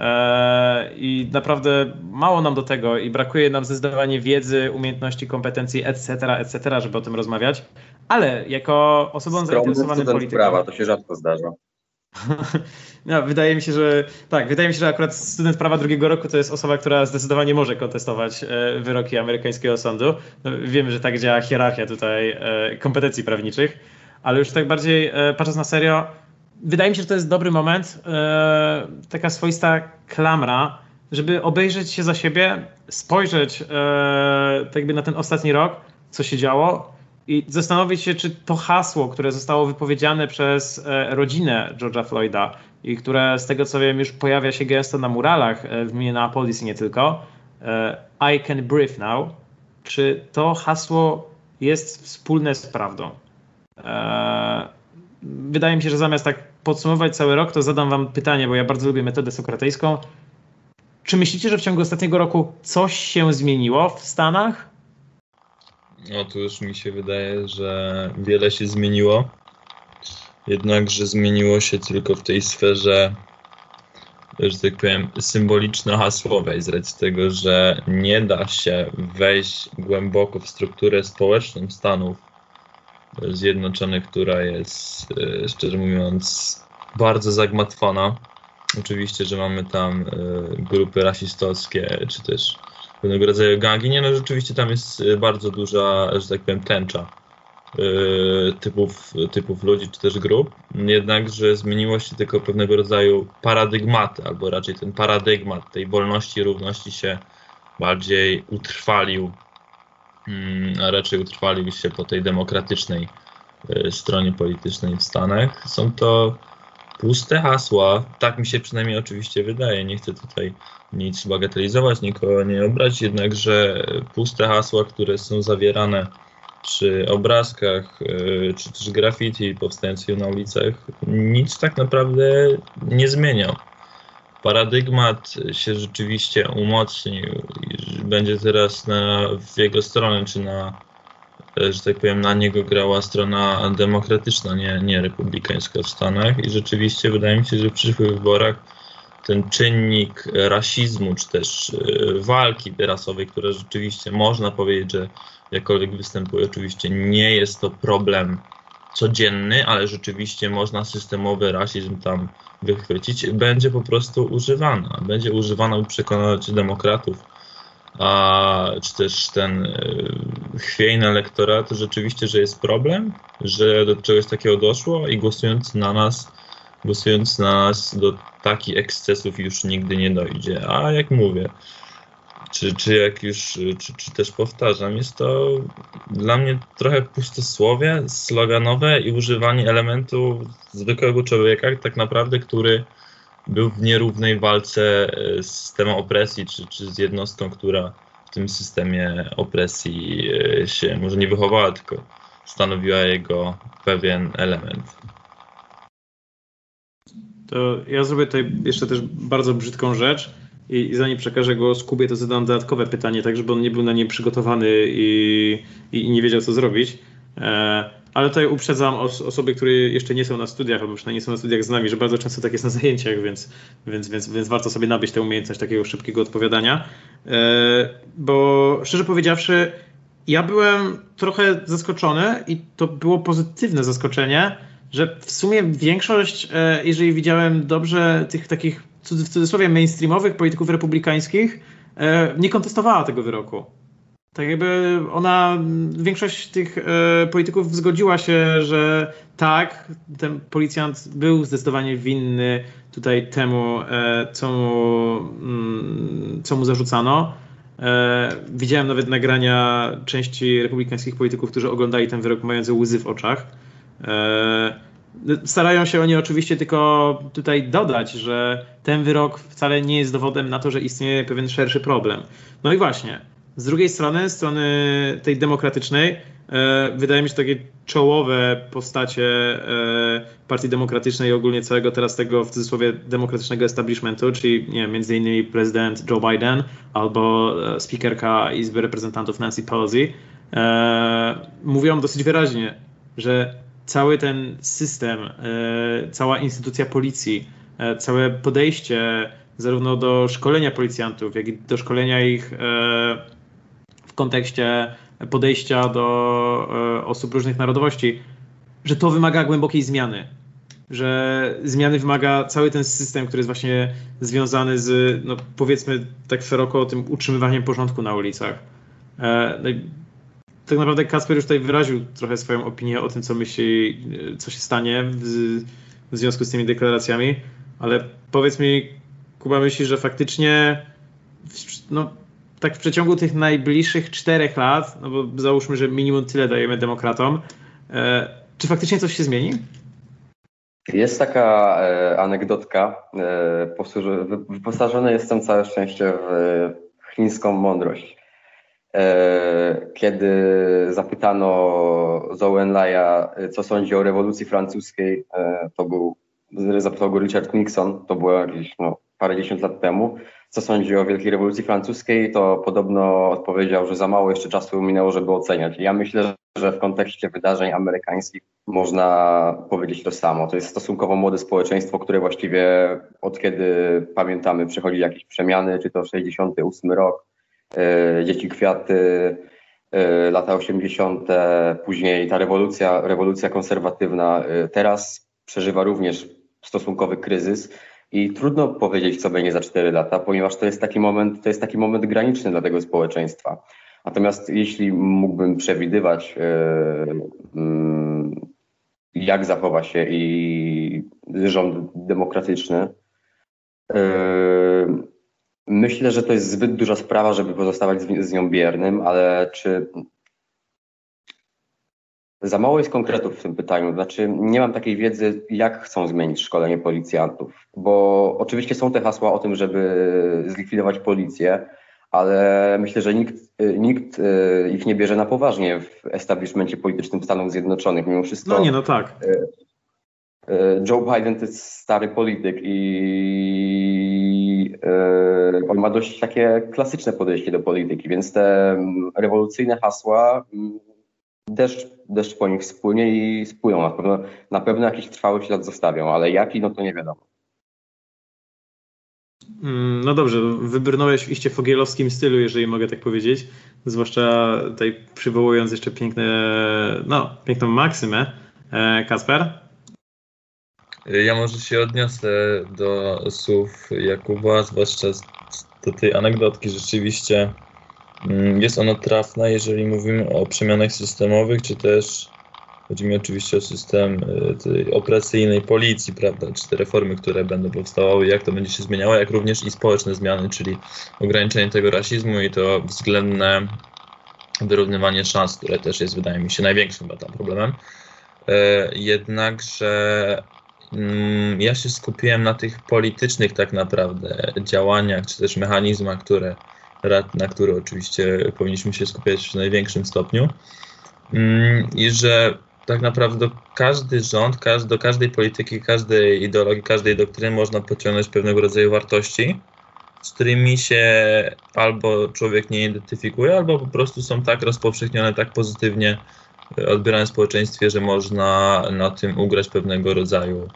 Speaker 1: E, I naprawdę mało nam do tego i brakuje nam zdecydowanie wiedzy, umiejętności, kompetencji, etc., etc., żeby o tym rozmawiać. Ale jako osobą zainteresowanym polityką.
Speaker 3: prawa, to się rzadko zdarza.
Speaker 1: No, wydaje mi się, że tak, wydaje mi się, że akurat student prawa drugiego roku to jest osoba, która zdecydowanie może kontestować e, wyroki amerykańskiego sądu. No, wiemy, że tak działa hierarchia tutaj e, kompetencji prawniczych, ale już tak bardziej patrząc na serio, wydaje mi się, że to jest dobry moment, e, taka swoista klamra, żeby obejrzeć się za siebie, spojrzeć e, tak jakby na ten ostatni rok, co się działo i zastanowić się, czy to hasło, które zostało wypowiedziane przez e, rodzinę George'a Floyda i które z tego co wiem już pojawia się gęsto na muralach e, w Minneapolis i nie tylko, e, I can breathe now, czy to hasło jest wspólne z prawdą? Wydaje mi się, że zamiast tak podsumować cały rok, to zadam wam pytanie, bo ja bardzo lubię metodę sokratejską. Czy myślicie, że w ciągu ostatniego roku coś się zmieniło w Stanach?
Speaker 2: Otóż mi się wydaje, że wiele się zmieniło. Jednakże zmieniło się tylko w tej sferze, że tak powiem, symboliczno-hasłowej, z racji tego, że nie da się wejść głęboko w strukturę społeczną Stanów Zjednoczonych, która jest, e, szczerze mówiąc, bardzo zagmatwana. Oczywiście, że mamy tam e, grupy rasistowskie, czy też pewnego rodzaju gangi. Nie, no rzeczywiście tam jest y, bardzo duża, że tak powiem, tęcza yy, typów, typów ludzi, czy też grup. Jednakże zmieniło się tylko pewnego rodzaju paradygmaty, albo raczej ten paradygmat tej wolności i równości się bardziej utrwalił, yy, a raczej utrwalił się po tej demokratycznej yy, stronie politycznej w Stanach. Są to puste hasła, tak mi się przynajmniej oczywiście wydaje, nie chcę tutaj nic bagatelizować, nikogo nie obrać, jednakże puste hasła, które są zawierane przy obrazkach e, czy też graffiti powstających na ulicach, nic tak naprawdę nie zmieniał. Paradygmat się rzeczywiście umocnił i będzie teraz na, w jego stronę, czy na, że tak powiem, na niego grała strona demokratyczna, nie, nie republikańska w Stanach i rzeczywiście wydaje mi się, że w przyszłych wyborach ten czynnik rasizmu, czy też e, walki rasowej, która rzeczywiście można powiedzieć, że jakkolwiek występuje, oczywiście nie jest to problem codzienny, ale rzeczywiście można systemowy rasizm tam wychwycić, będzie po prostu używana. Będzie używana, by przekonać demokratów, a, czy też ten e, chwiejny elektorat rzeczywiście, że jest problem, że do czegoś takiego doszło i głosując na nas, głosując na nas do takich ekscesów już nigdy nie dojdzie. A jak mówię, czy, czy jak już, czy, czy też powtarzam, jest to dla mnie trochę pustosłowie, sloganowe i używanie elementu zwykłego człowieka, tak naprawdę, który był w nierównej walce z systemem opresji, czy, czy z jednostką, która w tym systemie opresji e, się może nie wychowała, tylko stanowiła jego pewien element.
Speaker 1: To ja zrobię tutaj jeszcze też bardzo brzydką rzecz i, zanim przekażę go Kubie, to zadam dodatkowe pytanie, tak żeby on nie był na nie przygotowany i, i, i nie wiedział, co zrobić. E, ale tutaj uprzedzam os osoby, które jeszcze nie są na studiach, albo przynajmniej nie są na studiach z nami, że bardzo często tak jest na zajęciach, więc, więc, więc, więc warto sobie nabyć tę umiejętność takiego szybkiego odpowiadania. E, bo szczerze powiedziawszy, ja byłem trochę zaskoczony i to było pozytywne zaskoczenie, że w sumie większość, e, jeżeli widziałem dobrze, tych takich w cudzysłowie mainstreamowych polityków republikańskich e, nie kontestowała tego wyroku. Tak jakby ona, większość tych e, polityków zgodziła się, że tak, ten policjant był zdecydowanie winny tutaj temu, co mu, mm, co mu zarzucano. Widziałem nawet nagrania części republikańskich polityków, którzy oglądali ten wyrok mający łzy w oczach. E, starają się oni oczywiście tylko tutaj dodać, że ten wyrok wcale nie jest dowodem na to, że istnieje pewien szerszy problem. No i właśnie, z drugiej strony, strony tej demokratycznej, e, wydaje mi się takie czołowe postacie e, Partii Demokratycznej i ogólnie całego teraz tego w cudzysłowie demokratycznego establishmentu, czyli nie między innymi prezydent Joe Biden albo speakerka Izby Reprezentantów Nancy Pelosi, mówią dosyć wyraźnie, że cały ten system, e, cała instytucja policji, e, całe podejście zarówno do szkolenia policjantów, jak i do szkolenia ich e, w kontekście podejścia do osób różnych narodowości, że to wymaga głębokiej zmiany. Że zmiany wymaga cały ten system, który jest właśnie związany z, no powiedzmy tak szeroko, tym utrzymywaniem porządku na ulicach. Tak naprawdę Kasper już tutaj wyraził trochę swoją opinię o tym, co myśli, co się stanie. w związku z tymi deklaracjami, ale powiedz mi, Kuba, myślisz, że faktycznie no, tak w przeciągu tych najbliższych czterech lat, no bo załóżmy, że minimum tyle dajemy demokratom, e, czy faktycznie coś się zmieni?
Speaker 3: Jest taka e, anegdotka, e, wyposażony jestem całe szczęście w chińską mądrość. E, kiedy zapytano Zhou Enlaya, co sądzi o rewolucji francuskiej, e, to był, zapytał go Richard Nixon, to było jakieś no, parędziesiąt lat temu, co sądzi o Wielkiej Rewolucji Francuskiej, to podobno odpowiedział, że za mało jeszcze czasu minęło, żeby oceniać. Ja myślę, że w kontekście wydarzeń amerykańskich można powiedzieć to samo. To jest stosunkowo młode społeczeństwo, które właściwie od kiedy pamiętamy przechodzi jakieś przemiany, czy to 68 rok, E, Dzieci Kwiaty, e, lata 80., później ta rewolucja, rewolucja konserwatywna e, teraz przeżywa również stosunkowy kryzys i trudno powiedzieć, co będzie za 4 lata, ponieważ to jest taki moment, to jest taki moment graniczny dla tego społeczeństwa. Natomiast jeśli mógłbym przewidywać, mm, jak zachowa się i rząd demokratyczny, Myślę, że to jest zbyt duża sprawa, żeby pozostawać z, z nią biernym, ale czy za mało jest konkretów w tym pytaniu. Znaczy, nie mam takiej wiedzy, jak chcą zmienić szkolenie policjantów, bo oczywiście są te hasła o tym, żeby zlikwidować policję, ale myślę, że nikt, nikt e, ich nie bierze na poważnie w establishmencie politycznym Stanów Zjednoczonych. Mimo wszystko.
Speaker 1: No nie, no tak. E,
Speaker 3: Joe Biden to jest stary polityk i on ma dość takie klasyczne podejście do polityki, więc te mm, rewolucyjne hasła mm, deszcz, deszcz po nich spłynie i spłyną. Na pewno, na pewno jakiś trwały ślad zostawią, ale jaki, no to nie wiadomo.
Speaker 1: Mm, no dobrze, wybrnąłeś w iście fogielowskim stylu, jeżeli mogę tak powiedzieć. Zwłaszcza tutaj przywołując jeszcze piękne, no, piękną maksymę. E, Kasper?
Speaker 2: Ja może się odniosę do słów Jakuba, zwłaszcza do tej anegdotki. Rzeczywiście mm, jest ona trafna, jeżeli mówimy o przemianach systemowych, czy też chodzi mi oczywiście o system y, operacyjnej policji, prawda, czy te reformy, które będą powstawały, jak to będzie się zmieniało, jak również i społeczne zmiany, czyli ograniczenie tego rasizmu i to względne wyrównywanie szans, które też jest, wydaje mi się, największym problemem. E, jednakże ja się skupiłem na tych politycznych tak naprawdę działaniach, czy też mechanizmach, które, na które oczywiście powinniśmy się skupiać w największym stopniu. Mm, I że tak naprawdę każdy rząd, do każdej polityki, każdej ideologii, każdej doktryny można pociągnąć pewnego rodzaju wartości, z którymi się albo człowiek nie identyfikuje, albo po prostu są tak rozpowszechnione, tak pozytywnie odbierane w społeczeństwie, że można na tym ugrać pewnego rodzaju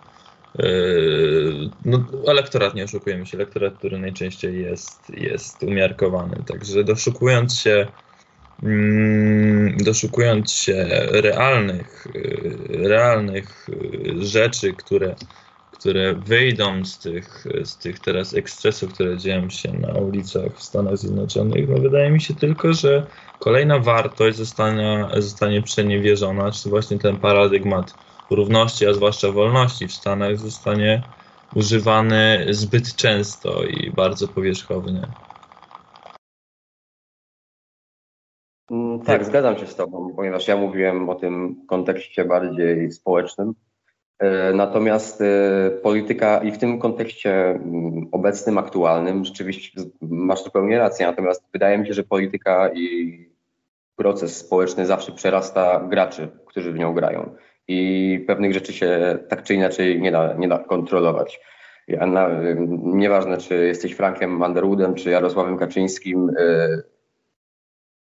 Speaker 2: Yy, no, elektorat, nie oszukujemy się, elektorat, który najczęściej jest, jest umiarkowany. Także doszukując się, mm, doszukując się realnych, yy, realnych yy, rzeczy, które, które wyjdą z tych, z tych teraz ekscesów, które dzieją się na ulicach w Stanach Zjednoczonych, no wydaje mi się tylko, że kolejna wartość zostanie, zostanie przeniewierzona, czy właśnie ten paradygmat równości, a zwłaszcza wolności w Stanach zostanie używany zbyt często i bardzo powierzchownie.
Speaker 3: Mm, tak, zgadzam się z Tobą, ponieważ ja mówiłem o tym kontekście bardziej społecznym. E, natomiast e, polityka i w tym kontekście mm, obecnym, aktualnym, rzeczywiście masz zupełnie rację. Natomiast wydaje mi się, że polityka i proces społeczny zawsze przerasta graczy, którzy w nią grają i pewnych rzeczy się tak czy inaczej nie da, nie da kontrolować. Ja na, nieważne, czy jesteś Frankiem Underwoodem, czy Jarosławem Kaczyńskim, y,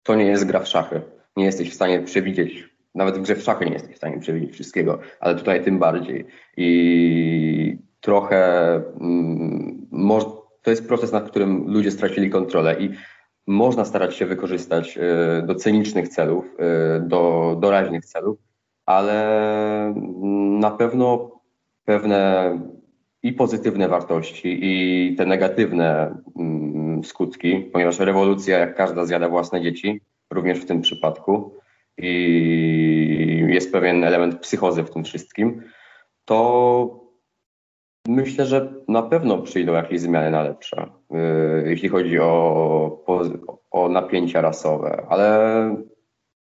Speaker 3: to nie jest gra w szachy. Nie jesteś w stanie przewidzieć, nawet w grze w szachy nie jesteś w stanie przewidzieć wszystkiego, ale tutaj tym bardziej. I trochę mm, to jest proces, nad którym ludzie stracili kontrolę i można starać się wykorzystać y, do cynicznych celów, y, do doraźnych celów, ale na pewno pewne i pozytywne wartości, i te negatywne mm, skutki, ponieważ rewolucja, jak każda, zjada własne dzieci, również w tym przypadku, i jest pewien element psychozy w tym wszystkim, to Myślę, że na pewno przyjdą jakieś zmiany na lepsze, yy, jeśli chodzi o, o napięcia rasowe, ale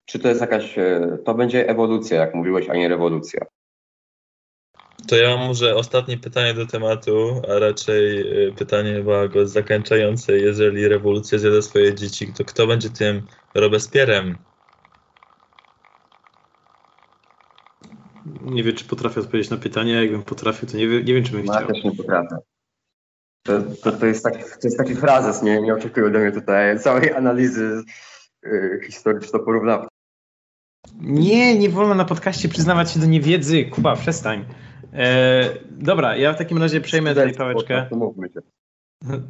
Speaker 3: czy to jest jakaś, yy, to będzie ewolucja, jak mówiłeś, a nie rewolucja.
Speaker 4: To ja mam może ostatnie pytanie do tematu, a raczej yy, pytanie chyba go zakończające. Jeżeli rewolucja zjada swoje dzieci, to kto będzie tym Robespierrem
Speaker 1: Nie wiem, czy potrafię odpowiedzieć na pytanie. Jakbym potrafił, to nie, wiem, nie wiem, czy bym
Speaker 3: no,
Speaker 1: chciał.
Speaker 3: Ja też nie potrafię. To, to, to, jest taki, to jest taki frazes, nie, nie oczekuję ode mnie tutaj całej analizy yy, historyczno-porównawczej.
Speaker 1: Nie, nie wolno na podcaście przyznawać się do niewiedzy. Kuba, przestań. E, dobra, ja w takim razie przejmę tutaj pałeczkę.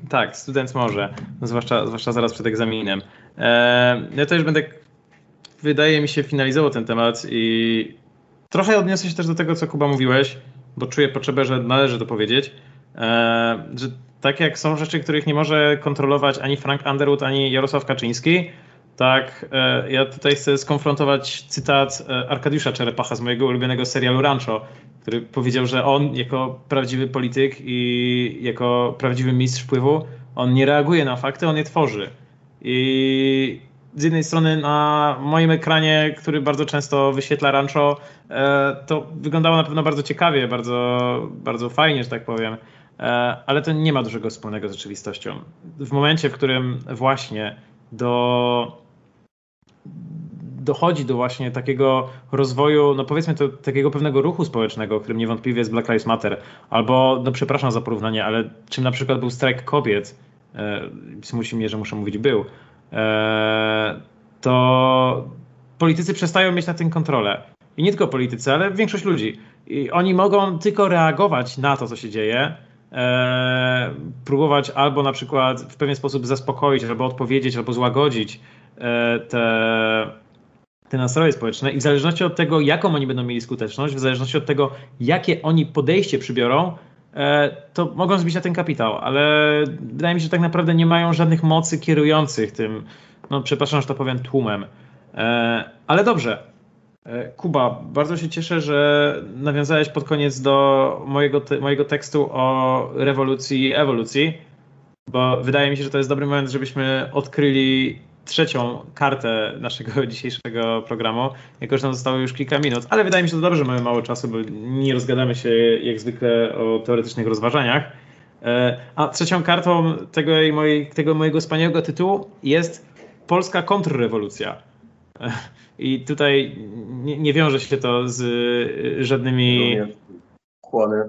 Speaker 1: Tak, student może, zwłaszcza, zwłaszcza zaraz przed egzaminem. E, ja też będę, wydaje mi się, finalizował ten temat i Trochę odniosę się też do tego, co Kuba mówiłeś, bo czuję potrzebę, że należy to powiedzieć, e, że tak jak są rzeczy, których nie może kontrolować ani Frank Underwood, ani Jarosław Kaczyński, tak e, ja tutaj chcę skonfrontować cytat e, Arkadiusza Czerepacha z mojego ulubionego serialu Rancho, który powiedział, że on jako prawdziwy polityk i jako prawdziwy mistrz wpływu, on nie reaguje na fakty, on je tworzy. I z jednej strony na moim ekranie, który bardzo często wyświetla Rancho, e, to wyglądało na pewno bardzo ciekawie, bardzo, bardzo fajnie, że tak powiem, e, ale to nie ma dużego wspólnego z rzeczywistością. W momencie, w którym właśnie do dochodzi do właśnie takiego rozwoju, no powiedzmy to takiego pewnego ruchu społecznego, którym niewątpliwie jest Black Lives Matter, albo, no przepraszam za porównanie, ale czym na przykład był strajk kobiet, e, mnie, że muszę mówić był, to politycy przestają mieć na tym kontrolę. I nie tylko politycy, ale większość ludzi. I oni mogą tylko reagować na to, co się dzieje, e, próbować albo na przykład w pewien sposób zaspokoić, albo odpowiedzieć, albo złagodzić e, te, te nastroje społeczne. I w zależności od tego, jaką oni będą mieli skuteczność, w zależności od tego, jakie oni podejście przybiorą, E, to mogą zbić na ten kapitał, ale wydaje mi się, że tak naprawdę nie mają żadnych mocy kierujących tym, no przepraszam, że to powiem, tłumem. E, ale dobrze. E, Kuba, bardzo się cieszę, że nawiązałeś pod koniec do mojego, te, mojego tekstu o rewolucji i ewolucji, bo wydaje mi się, że to jest dobry moment, żebyśmy odkryli trzecią kartę naszego dzisiejszego programu, jako że nam zostało już kilka minut, ale wydaje mi się to dobrze, że mamy mało czasu, bo nie rozgadamy się jak zwykle o teoretycznych rozważaniach. E, a trzecią kartą tego, mojej, tego mojego wspaniałego tytułu jest Polska kontrrewolucja. E, I tutaj nie, nie wiąże się to z żadnymi.
Speaker 3: Kłony.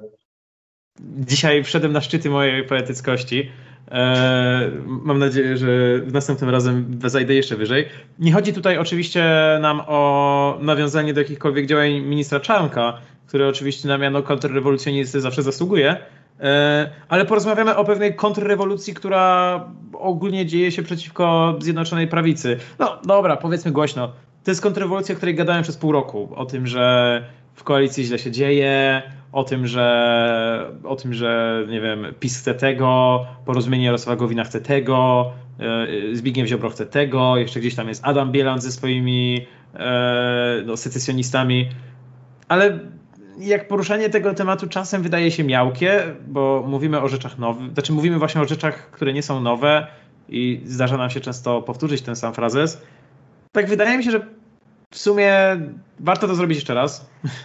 Speaker 1: Dzisiaj wszedłem na szczyty mojej poetyckości. E, mam nadzieję, że następnym razem zajdę jeszcze wyżej. Nie chodzi tutaj oczywiście nam o nawiązanie do jakichkolwiek działań ministra Czarnka, który oczywiście na miano kontrrewolucjonisty zawsze zasługuje, e, ale porozmawiamy o pewnej kontrrewolucji, która ogólnie dzieje się przeciwko Zjednoczonej Prawicy. No dobra, powiedzmy głośno. To jest kontrrewolucja, o której gadałem przez pół roku. O tym, że w koalicji źle się dzieje, o tym, że o tym, że nie wiem, PiS chce tego, porozumienie Jarosława Gowina chce tego, e, Zbigniew Ziobro chce tego, jeszcze gdzieś tam jest Adam Bielan ze swoimi e, no, secesjonistami, ale jak poruszanie tego tematu czasem wydaje się miałkie, bo mówimy o rzeczach nowych, znaczy mówimy właśnie o rzeczach, które nie są nowe i zdarza nam się często powtórzyć ten sam frazes, tak wydaje mi się, że w sumie warto to zrobić jeszcze raz.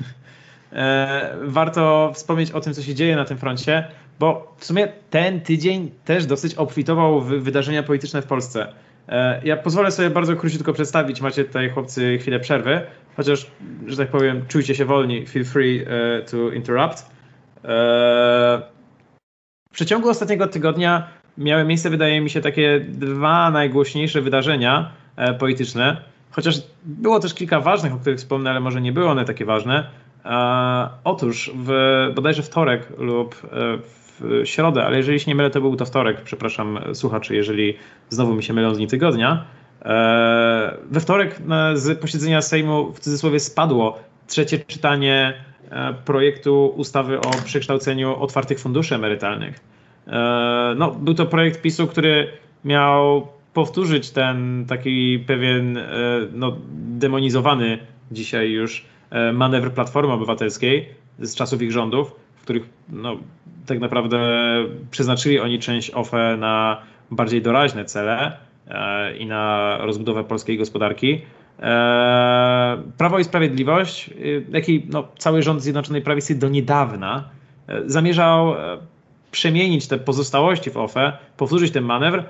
Speaker 1: E, warto wspomnieć o tym, co się dzieje na tym froncie, bo w sumie ten tydzień też dosyć obfitował w wydarzenia polityczne w Polsce. E, ja pozwolę sobie bardzo króciutko przedstawić. Macie tutaj, chłopcy, chwilę przerwy, chociaż, że tak powiem, czujcie się wolni. Feel free e, to interrupt. W przeciągu ostatniego tygodnia miały miejsce, wydaje mi się, takie dwa najgłośniejsze wydarzenia polityczne. Chociaż było też kilka ważnych, o których wspomnę, ale może nie były one takie ważne. E, otóż w, bodajże wtorek lub e, w środę, ale jeżeli się nie mylę, to był to wtorek, przepraszam słuchaczy, jeżeli znowu mi się mylą z dni tygodnia. E, we wtorek z posiedzenia Sejmu w cudzysłowie spadło trzecie czytanie projektu ustawy o przekształceniu otwartych funduszy emerytalnych. No, był to projekt PiSu, który miał powtórzyć ten taki pewien no, demonizowany dzisiaj już E, manewr Platformy Obywatelskiej z czasów ich rządów, w których no, tak naprawdę przeznaczyli oni część OFE na bardziej doraźne cele e, i na rozbudowę polskiej gospodarki. E, Prawo i Sprawiedliwość, jak i no, cały rząd Zjednoczonej Prawicy do niedawna zamierzał przemienić te pozostałości w OFE, powtórzyć ten manewr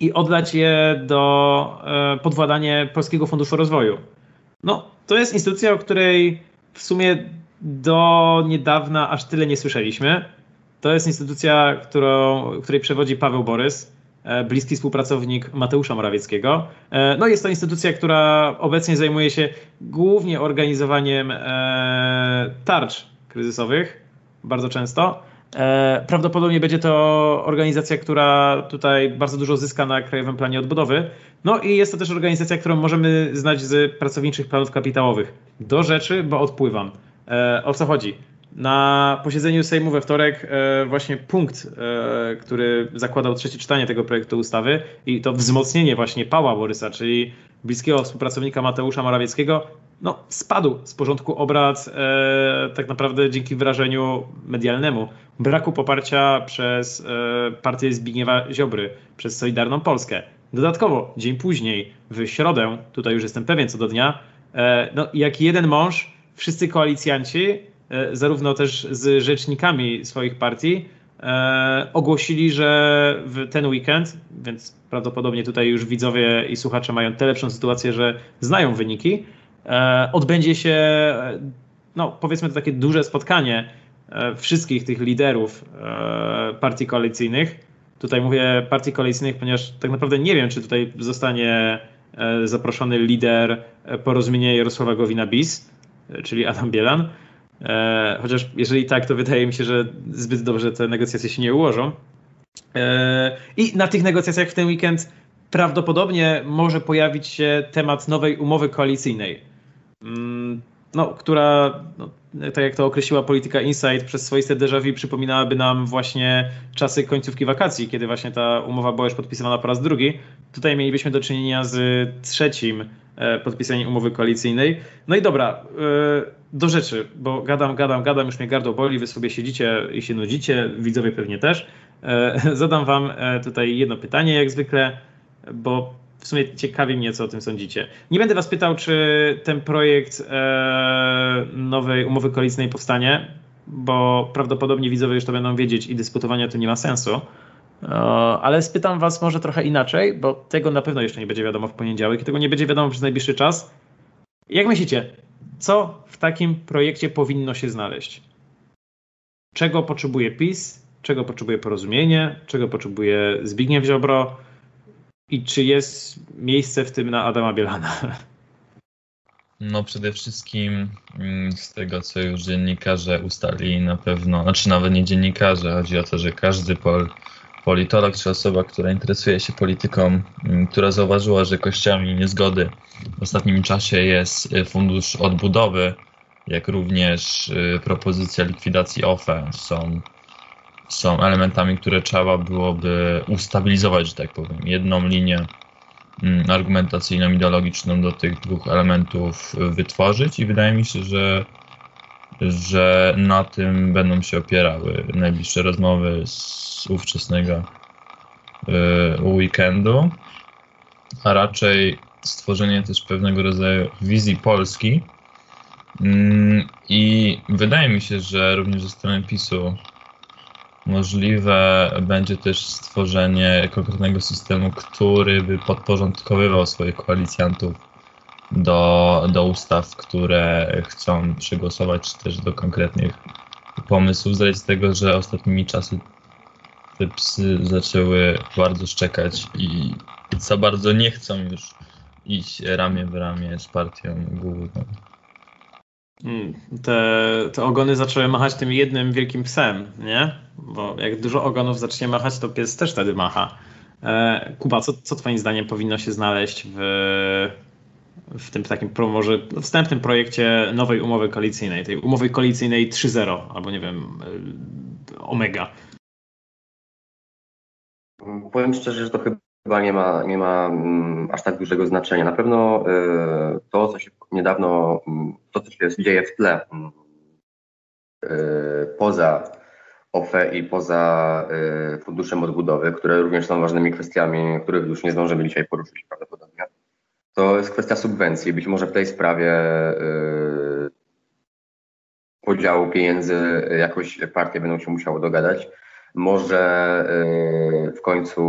Speaker 1: i oddać je do podwładania Polskiego Funduszu Rozwoju. No, to jest instytucja, o której w sumie do niedawna aż tyle nie słyszeliśmy. To jest instytucja, którą, której przewodzi Paweł Borys, e, bliski współpracownik Mateusza Morawieckiego. No jest to instytucja, która obecnie zajmuje się głównie organizowaniem tarcz kryzysowych, bardzo często. Prawdopodobnie będzie to organizacja, która tutaj bardzo dużo zyska na Krajowym Planie Odbudowy. No i jest to też organizacja, którą możemy znać z pracowniczych planów kapitałowych. Do rzeczy, bo odpływam. E, o co chodzi? Na posiedzeniu Sejmu we wtorek e, właśnie punkt, e, który zakładał trzecie czytanie tego projektu ustawy i to wzmocnienie właśnie Pała Borysa, czyli bliskiego współpracownika Mateusza Morawieckiego, no, spadł z porządku obrad tak naprawdę dzięki wyrażeniu medialnemu braku poparcia przez partię Zbigniewa Ziobry, przez Solidarną Polskę. Dodatkowo, dzień później, w środę, tutaj już jestem pewien co do dnia, no, jak jeden mąż wszyscy koalicjanci, e, zarówno też z rzecznikami swoich partii, e, ogłosili, że w ten weekend, więc prawdopodobnie tutaj już widzowie i słuchacze mają tę lepszą sytuację, że znają wyniki, e, odbędzie się, no powiedzmy to takie duże spotkanie wszystkich tych liderów partii koalicyjnych. Tutaj mówię partii koalicyjnych, ponieważ tak naprawdę nie wiem, czy tutaj zostanie zaproszony lider porozumienia Jarosława Gowina-Bis, czyli Adam Bielan. E, chociaż jeżeli tak, to wydaje mi się, że zbyt dobrze te negocjacje się nie ułożą. E, I na tych negocjacjach w ten weekend prawdopodobnie może pojawić się temat nowej umowy koalicyjnej, no, która, no, tak jak to określiła polityka Insight, przez swoiste déjà vu przypominałaby nam właśnie czasy końcówki wakacji, kiedy właśnie ta umowa była już podpisywana po raz drugi. Tutaj mielibyśmy do czynienia z trzecim E, podpisanie umowy koalicyjnej. No i dobra, e, do rzeczy, bo gadam, gadam, gadam, już mnie gardło boli, wy sobie siedzicie i się nudzicie, widzowie pewnie też. E, zadam wam tutaj jedno pytanie, jak zwykle, bo w sumie ciekawi mnie, co o tym sądzicie. Nie będę was pytał, czy ten projekt nowej umowy koalicyjnej powstanie, bo prawdopodobnie widzowie już to będą wiedzieć i dyskutowania tu nie ma sensu. E, ale spytam Was może trochę inaczej, bo tego na pewno jeszcze nie będzie wiadomo w poniedziałek i tego nie będzie wiadomo przez najbliższy czas. Jak myślicie, co w takim projekcie powinno się znaleźć? Czego potrzebuje PiS? Czego potrzebuje porozumienie? Czego potrzebuje Zbigniew Ziobro? I czy jest miejsce w tym na Adama Bielana?
Speaker 2: No przede wszystkim mm, z tego, co już dziennikarze ustalili na pewno, znaczy nawet nie dziennikarze, chodzi o to, że każdy pol politolog czy osoba, która interesuje się polityką, mm, która zauważyła, że kościami niezgody w ostatnim czasie jest y, fundusz odbudowy, jak również y, propozycja likwidacji OFE są, są elementami, które trzeba byłoby ustabilizować, że tak powiem. Jedną linię mm, argumentacyjną, ideologiczną do tych dwóch elementów wytworzyć i wydaje mi się, że że na tym będą się opierały najbliższe rozmowy z ówczesnego y, weekendu, a raczej stworzenie też pewnego rodzaju wizji Polski. Mm, I wydaje mi się, że również ze strony PiSu możliwe będzie też stworzenie konkretnego systemu, który by podporządkowywał swoich koalicjantów do, do ustaw, które chcą przegłosować, czy też do konkretnych pomysłów, z z tego, że ostatnimi czasy te psy zaczęły bardzo szczekać i za bardzo nie chcą już iść ramię w ramię z partią główną.
Speaker 1: Hmm, te, te ogony zaczęły machać tym jednym wielkim psem, nie? Bo jak dużo ogonów zacznie machać, to pies też wtedy macha. E, Kuba, co, co Twoim zdaniem powinno się znaleźć w, w tym takim może wstępnym projekcie nowej umowy koalicyjnej, tej umowy koalicyjnej 3.0 albo nie wiem, e, Omega.
Speaker 3: Powiem szczerze, że to chyba nie ma, nie ma mm, aż tak dużego znaczenia. Na pewno e, to, co się niedawno, mm, to, co się dzieje w tle, mm, poza OFE i poza Funduszem Odbudowy, które również są ważnymi kwestiami, których już nie zdążymy dzisiaj poruszyć prawdopodobnie, to jest kwestia subwencji. Być może w tej sprawie podziału pieniędzy jakoś partie będą się musiały dogadać. Może y, w końcu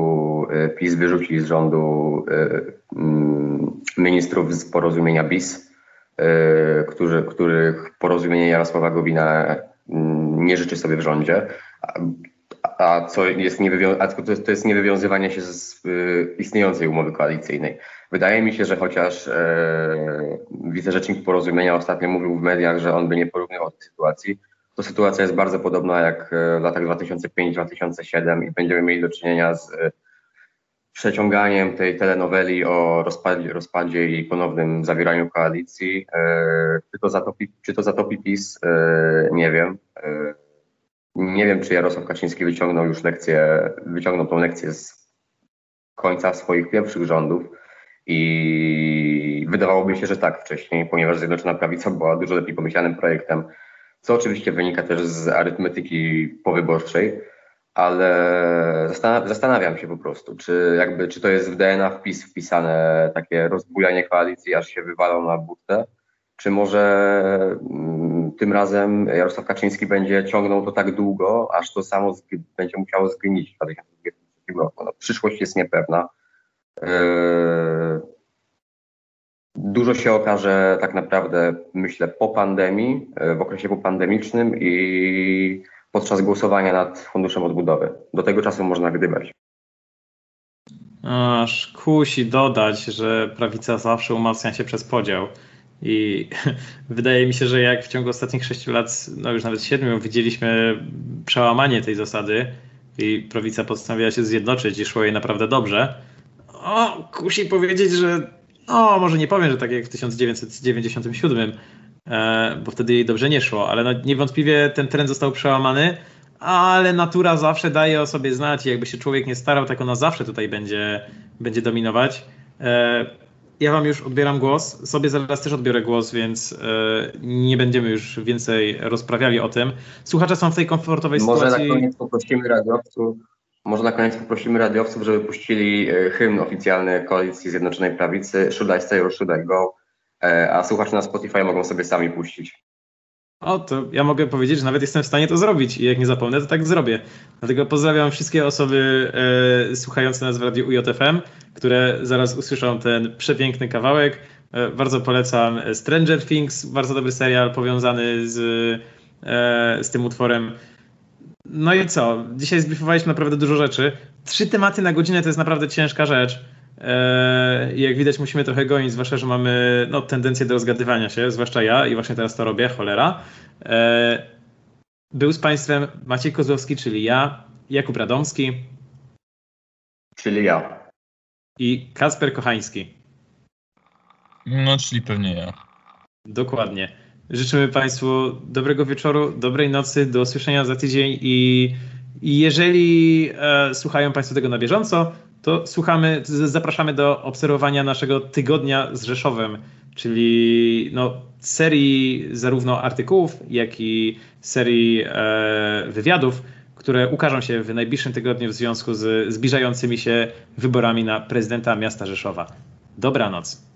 Speaker 3: y, PiS wyrzuci z rządu y, mm, ministrów z porozumienia BIS, którzy, których porozumienie Jarosława Gowina mm, nie życzy sobie w rządzie, a, co jest a to, jest, niewywiązywanie się z istniejącej umowy koalicyjnej. Wydaje mi się, że chociaż e, wicerzecznik porozumienia ostatnio mówił w mediach, że on by nie porównywał tej sytuacji, to sytuacja jest bardzo podobna jak e, w latach 2005-2007 i będziemy mieli do czynienia z e, przeciąganiem tej telenoweli o rozpadzie, rozpadzie i ponownym zawieraniu koalicji. E, czy to zatopi, czy to zatopi PiS? Nie wiem. Nie wiem, czy Jarosław Kaczyński wyciągnął już lekcję, wyciągnął tą lekcję z końca swoich pierwszych rządów i wydawałoby się, że tak wcześniej, ponieważ Zjednoczona Prawica była dużo lepiej pomyślanym projektem co oczywiście wynika też z arytmetyki powyborczej, ale zastanawiam się po prostu, czy jakby, czy to jest w DNA wpis wpisane takie rozbujanie koalicji, aż się wywalą na butę, czy może mm, tym razem Jarosław Kaczyński będzie ciągnął to tak długo, aż to samo będzie musiało zgnić w 2023 roku. No, przyszłość jest niepewna. Yy, Dużo się okaże tak naprawdę, myślę, po pandemii, e, w okresie popandemicznym i podczas głosowania nad Funduszem Odbudowy. Do tego czasu można gdybać.
Speaker 1: Aż kusi dodać, że prawica zawsze umacnia się przez podział. I wydaje mi się, że jak w ciągu ostatnich sześciu lat, no już nawet siedmiu, widzieliśmy przełamanie tej zasady i prawica postanowiła się zjednoczyć i szło jej naprawdę dobrze, o, kusi powiedzieć, że no, może nie powiem, że tak jak w 1997, e, bo wtedy jej dobrze nie szło, ale no, niewątpliwie ten trend został przełamany, ale natura zawsze daje o sobie znać i jakby się człowiek nie starał, tak ona zawsze tutaj będzie, będzie dominować. E, ja wam już odbieram głos, sobie zaraz też odbiorę głos, więc e, nie będziemy już więcej rozprawiali o tym. Słuchacze są w tej komfortowej
Speaker 3: Może
Speaker 1: sytuacji.
Speaker 3: Może na koniec poprosimy radiowców, może na koniec poprosimy radiowców, żeby puścili e, hymn oficjalny Koalicji Zjednoczonej Prawicy Should I Stay or Should I Go, e, a słuchacze na Spotify mogą sobie sami puścić.
Speaker 1: O, to ja mogę powiedzieć, że nawet jestem w stanie to zrobić i jak nie zapomnę, to tak zrobię. Dlatego pozdrawiam wszystkie osoby e, słuchające nas w Radiu UJFM, które zaraz usłyszą ten przepiękny kawałek. E, bardzo polecam Stranger Things, bardzo dobry serial powiązany z, e, z tym utworem. No i co? Dzisiaj zbriefowaliśmy naprawdę dużo rzeczy. Trzy tematy na godzinę to jest naprawdę ciężka rzecz. Eee, jak widać, musimy trochę gonić, zwłaszcza, że mamy no, tendencję do rozgadywania się, zwłaszcza ja i właśnie teraz to robię, cholera. Eee, był z Państwem Maciej Kozłowski, czyli ja, Jakub Radomski.
Speaker 3: Czyli ja.
Speaker 1: I Kasper Kochański.
Speaker 2: No, czyli pewnie ja.
Speaker 1: Dokładnie. Życzymy Państwu dobrego wieczoru, dobrej nocy, do usłyszenia za tydzień i, i jeżeli e, słuchają Państwo tego na bieżąco, to słuchamy, zapraszamy do obserwowania naszego tygodnia z Rzeszowem, czyli no, serii zarówno artykułów, jak i serii e, wywiadów, które ukażą się w najbliższym tygodniu w związku z zbliżającymi się wyborami na prezydenta miasta Rzeszowa. Dobranoc.